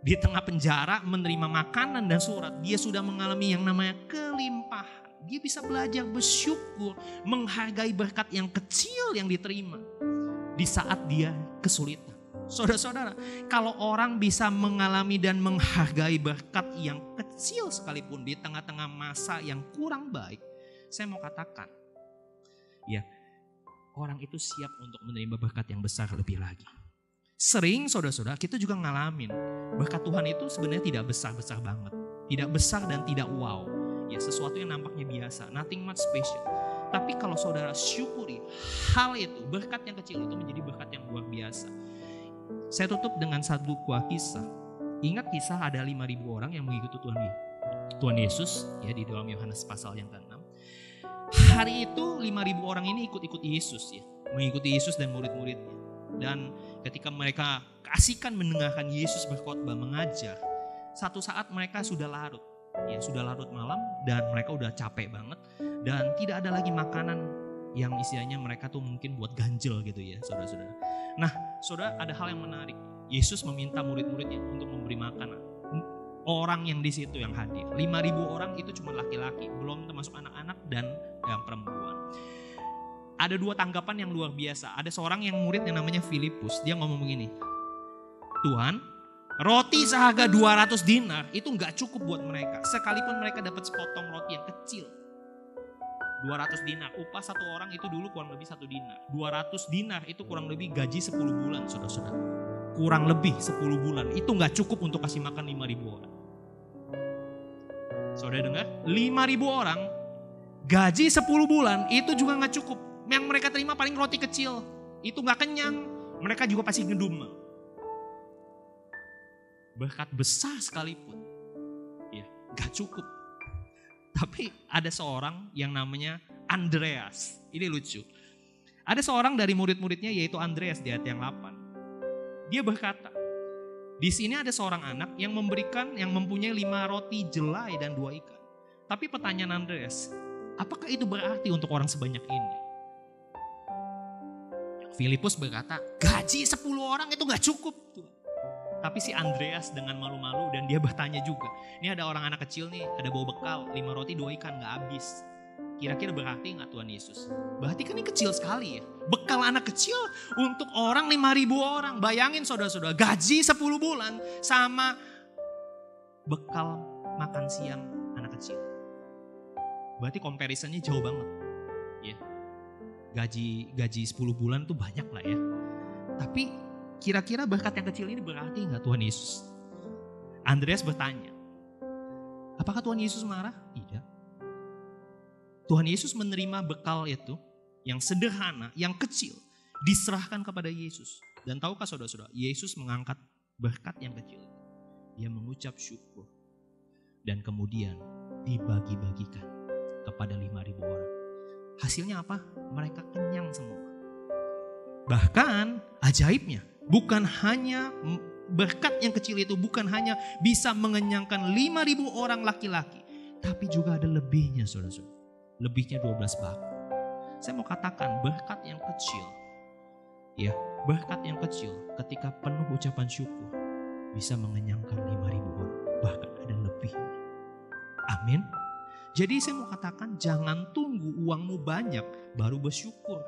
Di tengah penjara menerima makanan dan surat, dia sudah mengalami yang namanya kelimpahan. Dia bisa belajar bersyukur, menghargai berkat yang kecil yang diterima di saat dia kesulitan. Saudara-saudara, kalau orang bisa mengalami dan menghargai berkat yang kecil sekalipun di tengah-tengah masa yang kurang baik, saya mau katakan, ya, orang itu siap untuk menerima berkat yang besar lebih lagi. Sering saudara-saudara kita juga ngalamin berkat Tuhan itu sebenarnya tidak besar-besar banget. Tidak besar dan tidak wow ya sesuatu yang nampaknya biasa, nothing much special. Tapi kalau saudara syukuri hal itu, berkat yang kecil itu menjadi berkat yang luar biasa. Saya tutup dengan satu buah kisah. Ingat kisah ada 5.000 orang yang mengikuti Tuhan Tuhan Yesus ya di dalam Yohanes pasal yang ke-6. Hari itu 5.000 orang ini ikut-ikut Yesus ya, mengikuti Yesus dan murid-muridnya. Dan ketika mereka kasihkan mendengarkan Yesus berkhotbah mengajar, satu saat mereka sudah larut ya sudah larut malam dan mereka udah capek banget dan tidak ada lagi makanan yang istilahnya mereka tuh mungkin buat ganjel gitu ya saudara-saudara. Nah saudara ada hal yang menarik. Yesus meminta murid-muridnya untuk memberi makanan. Orang yang di situ yang hadir. 5000 orang itu cuma laki-laki, belum termasuk anak-anak dan yang perempuan. Ada dua tanggapan yang luar biasa. Ada seorang yang murid yang namanya Filipus. Dia ngomong begini. Tuhan, Roti seharga 200 dinar itu nggak cukup buat mereka. Sekalipun mereka dapat sepotong roti yang kecil. 200 dinar. Upah satu orang itu dulu kurang lebih satu dinar. 200 dinar itu kurang lebih gaji 10 bulan saudara-saudara. Kurang lebih 10 bulan. Itu nggak cukup untuk kasih makan 5.000 orang. Saudara dengar? 5.000 orang gaji 10 bulan itu juga nggak cukup. Yang mereka terima paling roti kecil. Itu nggak kenyang. Mereka juga pasti ngedumel. Berkat besar sekalipun. Ya, nggak cukup. Tapi ada seorang yang namanya Andreas. Ini lucu. Ada seorang dari murid-muridnya yaitu Andreas di ayat yang 8. Dia berkata, di sini ada seorang anak yang memberikan, yang mempunyai lima roti jelai dan dua ikan. Tapi pertanyaan Andreas, apakah itu berarti untuk orang sebanyak ini? Filipus berkata, gaji 10 orang itu gak cukup. Tuhan. Tapi si Andreas dengan malu-malu dan dia bertanya juga. Ini ada orang anak kecil nih, ada bawa bekal, lima roti dua ikan gak habis. Kira-kira berarti nggak Tuhan Yesus? Berarti kan ini kecil sekali ya. Bekal anak kecil untuk orang 5000 orang. Bayangin saudara-saudara, gaji 10 bulan sama bekal makan siang anak kecil. Berarti comparisonnya jauh banget. Ya. Gaji gaji 10 bulan tuh banyak lah ya. Tapi kira-kira berkat yang kecil ini berarti nggak Tuhan Yesus? Andreas bertanya, apakah Tuhan Yesus marah? Tidak. Tuhan Yesus menerima bekal itu yang sederhana, yang kecil, diserahkan kepada Yesus. Dan tahukah saudara-saudara, Yesus mengangkat berkat yang kecil. Dia mengucap syukur. Dan kemudian dibagi-bagikan kepada 5.000 orang. Hasilnya apa? Mereka kenyang semua. Bahkan ajaibnya, bukan hanya berkat yang kecil itu bukan hanya bisa mengenyangkan 5.000 orang laki-laki, tapi juga ada lebihnya saudara-saudara lebihnya 12 bak. Saya mau katakan berkat yang kecil, ya berkat yang kecil ketika penuh ucapan syukur bisa mengenyangkan 5.000 orang, bahkan ada lebih. Amin. Jadi saya mau katakan jangan tunggu uangmu banyak baru bersyukur.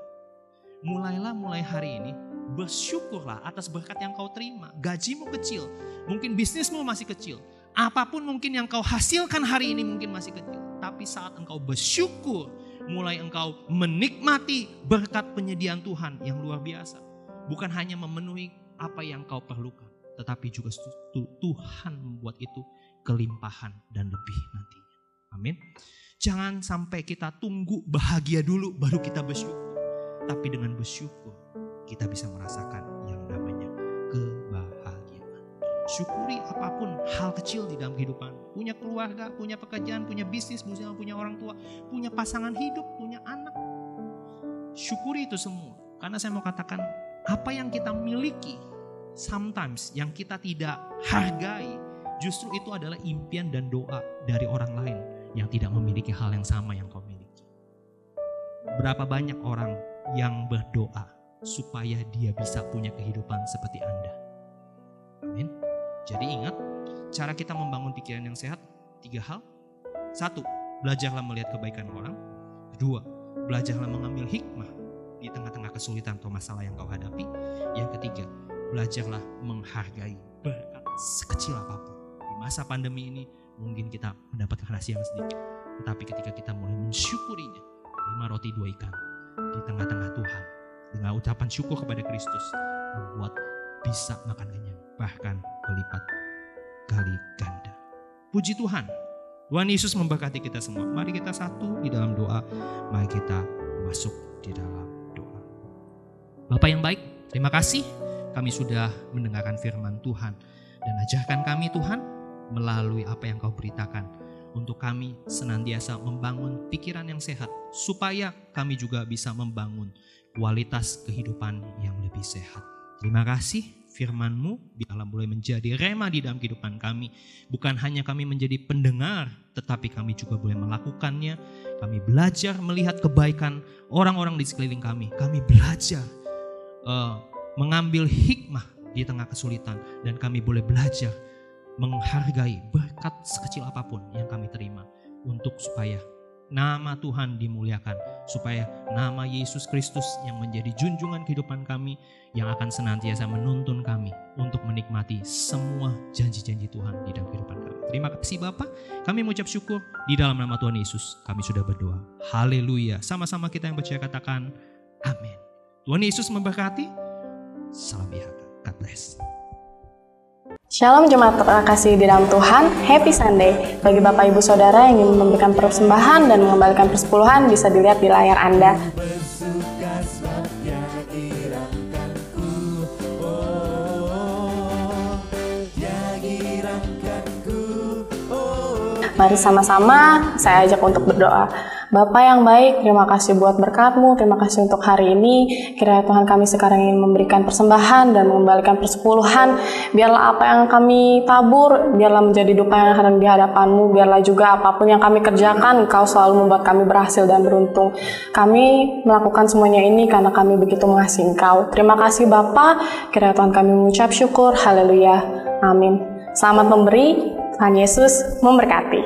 Mulailah mulai hari ini bersyukurlah atas berkat yang kau terima. Gajimu kecil, mungkin bisnismu masih kecil. Apa pun mungkin yang kau hasilkan hari ini mungkin masih kecil. Tapi saat engkau bersyukur, mulai engkau menikmati berkat penyediaan Tuhan yang luar biasa. Bukan hanya memenuhi apa yang kau perlukan. Tetapi juga Tuhan membuat itu kelimpahan dan lebih nantinya. Amin. Jangan sampai kita tunggu bahagia dulu baru kita bersyukur. Tapi dengan bersyukur kita bisa merasakan yang namanya Syukuri apa pun hal kecil di dalam kehidupan. Punya keluarga, punya pekerjaan, punya bisnis, misalnya punya orang tua, punya pasangan hidup, punya anak. Syukuri itu semua. Karena saya mau katakan, apa yang kita miliki, sometimes yang kita tidak hargai, justru itu adalah impian dan doa dari orang lain yang tidak memiliki hal yang sama yang kau miliki. Berapa banyak orang yang berdoa supaya dia bisa punya kehidupan seperti Anda? Amin. Jadi ingat, cara kita membangun pikiran yang sehat, tiga hal. Satu, belajarlah melihat kebaikan orang. Kedua, belajarlah mengambil hikmah di tengah-tengah kesulitan atau masalah yang kau hadapi. Yang ketiga, belajarlah menghargai berkat sekecil apa pun. Di masa pandemi ini mungkin kita mendapatkan hasil yang sedikit. Tetapi ketika kita mulai mensyukurinya, lima roti dua ikan di tengah-tengah Tuhan. Dengan ucapan syukur kepada Kristus, membuat bisa makan kenyang. Bahkan berlipat kali ganda. Puji Tuhan. Tuhan Yesus memberkati kita semua. Mari kita satu di dalam doa. Mari kita masuk di dalam doa. Bapak yang baik, terima kasih kami sudah mendengarkan firman Tuhan. Dan ajarkan kami Tuhan melalui apa yang kau beritakan. Untuk kami senantiasa membangun pikiran yang sehat. Supaya kami juga bisa membangun kualitas kehidupan yang lebih sehat. Terima kasih firman-Mu biarlah boleh menjadi rema di dalam kehidupan kami. Bukan hanya kami menjadi pendengar, tetapi kami juga boleh melakukannya. Kami belajar melihat kebaikan orang-orang di sekeliling kami. Kami belajar uh, mengambil hikmah di tengah kesulitan dan kami boleh belajar menghargai berkat sekecil apa pun yang kami terima untuk supaya nama Tuhan dimuliakan, supaya nama Yesus Kristus yang menjadi junjungan kehidupan kami, yang akan senantiasa menuntun kami untuk menikmati semua janji-janji Tuhan di dalam kehidupan kami. Terima kasih Bapak, kami mengucap syukur di dalam nama Tuhan Yesus, kami sudah berdoa. Haleluya, sama-sama kita yang percaya katakan, amin. Tuhan Yesus memberkati, salam IHK, God bless. Shalom jemaat terkasih di dalam Tuhan, Happy Sunday. Bagi Bapak Ibu Saudara yang ingin memberikan persembahan dan mengembalikan persepuluhan bisa dilihat di layar Anda. Mari sama-sama saya ajak untuk berdoa. Bapak yang baik, terima kasih buat berkatmu, terima kasih untuk hari ini. Kiranya Tuhan kami sekarang ingin memberikan persembahan dan mengembalikan persepuluhan. Biarlah apa yang kami tabur, biarlah menjadi dupa yang hadir di hadapanmu. Biarlah juga apa pun yang kami kerjakan, Engkau selalu membuat kami berhasil dan beruntung. Kami melakukan semuanya ini karena kami begitu mengasihi Engkau. Terima kasih Bapak, kiranya Tuhan kami mengucap syukur. Haleluya. Amin. Selamat memberi, Tuhan Yesus memberkati.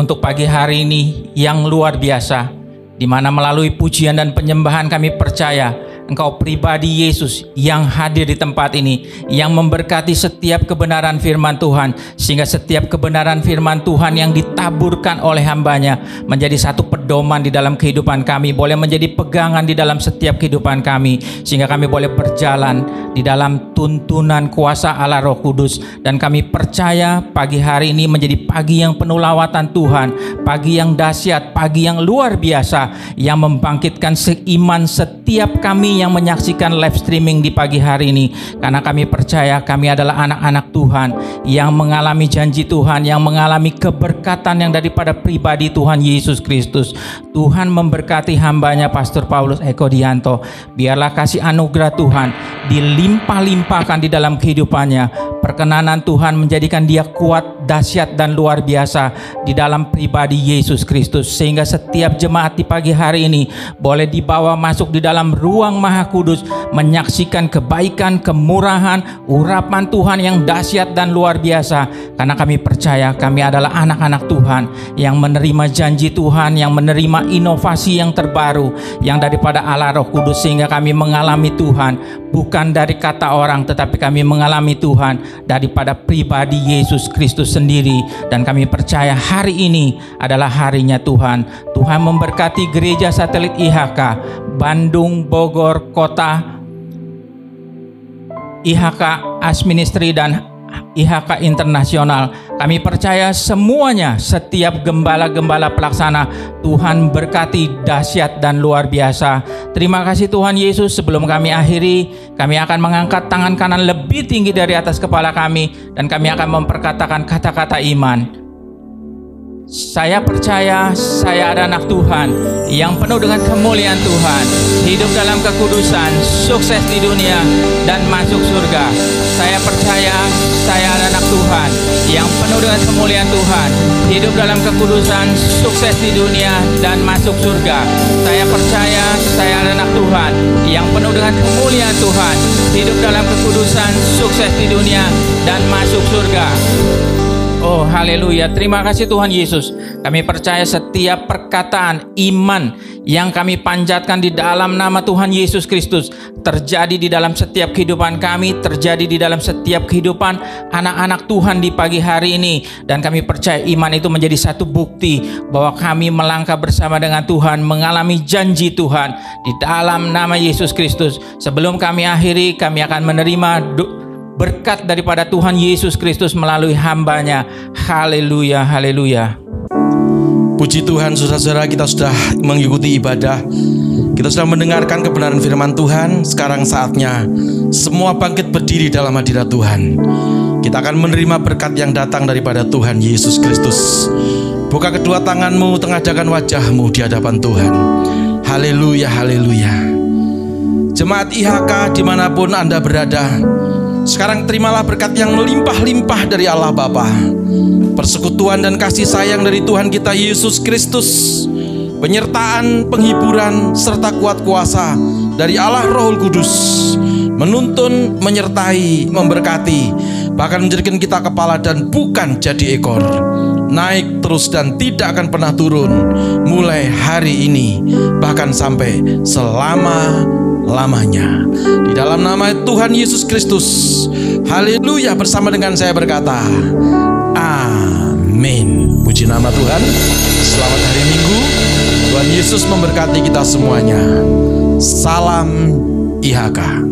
Untuk pagi hari ini yang luar biasa, di mana melalui pujian dan penyembahan kami percaya Engkau pribadi Yesus yang hadir di tempat ini, yang memberkati setiap kebenaran firman Tuhan, sehingga setiap kebenaran firman Tuhan yang ditaburkan oleh hambanya menjadi satu pedoman di dalam kehidupan kami, boleh menjadi pegangan di dalam setiap kehidupan kami, sehingga kami boleh berjalan di dalam tuntunan kuasa Allah Roh Kudus. Dan kami percaya pagi hari ini menjadi pagi yang penuh lawatan Tuhan, pagi yang dahsyat, pagi yang luar biasa, yang membangkitkan seiman setiap kami yang menyaksikan live streaming di pagi hari ini. Karena kami percaya kami adalah anak-anak Tuhan yang mengalami janji Tuhan yang mengalami keberkatan yang daripada pribadi Tuhan Yesus Kristus. Tuhan memberkati hambanya Pastor Paulus Eko Dianto. Biarlah kasih anugerah Tuhan dilimpah-limpahkan di dalam kehidupannya. Perkenanan Tuhan menjadikan dia kuat dahsyat dan luar biasa di dalam pribadi Yesus Kristus. Sehingga setiap jemaat di pagi hari ini boleh dibawa masuk di dalam ruang Maha Kudus menyaksikan kebaikan, kemurahan, urapan Tuhan yang dahsyat dan luar biasa. Karena kami percaya kami adalah anak-anak Tuhan yang menerima janji Tuhan, yang menerima inovasi yang terbaru yang daripada Allah Roh Kudus sehingga kami mengalami Tuhan bukan dari kata orang tetapi kami mengalami Tuhan daripada pribadi Yesus Kristus sendiri dan kami percaya hari ini adalah harinya Tuhan. Tuhan memberkati gereja satelit IHK Bandung, Bogor, Kota, IHK Asministri dan IHK Internasional. Kami percaya semuanya, setiap gembala-gembala pelaksana Tuhan berkati dahsyat dan luar biasa. Terima kasih Tuhan Yesus. Sebelum kami akhiri, kami akan mengangkat tangan kanan lebih tinggi dari atas kepala kami dan kami akan memperkatakan kata-kata iman. Saya percaya saya ada anak Tuhan yang penuh dengan kemuliaan Tuhan, hidup dalam kekudusan, sukses di dunia dan masuk surga. Saya percaya saya ada anak Tuhan yang penuh dengan kemuliaan Tuhan, hidup dalam kekudusan, sukses di dunia dan masuk surga. Saya percaya saya ada anak Tuhan yang penuh dengan kemuliaan Tuhan, hidup dalam kekudusan, sukses di dunia dan masuk surga. Oh haleluya. Terima kasih Tuhan Yesus. Kami percaya setiap perkataan iman Yang kami panjatkan di dalam nama Tuhan Yesus Kristus Terjadi di dalam setiap kehidupan kami Terjadi di dalam setiap kehidupan Anak-anak Tuhan di pagi hari ini. Dan kami percaya iman itu menjadi satu bukti Bahwa kami melangkah bersama dengan Tuhan Mengalami janji Tuhan Di dalam nama Yesus Kristus. Sebelum kami akhiri Kami akan menerima berkat daripada Tuhan Yesus Kristus melalui hambanya. Haleluya, haleluya. Puji Tuhan, saudara-saudara, kita sudah mengikuti ibadah. Kita sudah mendengarkan kebenaran firman Tuhan. Sekarang saatnya semua bangkit berdiri dalam hadirat Tuhan. Kita akan menerima berkat yang datang daripada Tuhan Yesus Kristus. Buka kedua tanganmu, tengadahkan wajahmu di hadapan Tuhan. Haleluya, haleluya. Jemaat IHK di mana pun Anda berada, sekarang terimalah berkat yang melimpah-limpah dari Allah Bapa. Persekutuan dan kasih sayang dari Tuhan kita Yesus Kristus. Penyertaan, penghiburan, serta kuat kuasa dari Allah Roh Kudus. Menuntun, menyertai, memberkati. Bahkan menjadikan kita kepala dan bukan jadi ekor. naik terus dan tidak akan pernah turun mulai hari ini bahkan sampai selama-lamanya. Di dalam nama Tuhan Yesus Kristus. Haleluya bersama dengan saya berkata, Amin. Puji nama Tuhan. Selamat hari Minggu. Tuhan Yesus memberkati kita semuanya. Salam IHK.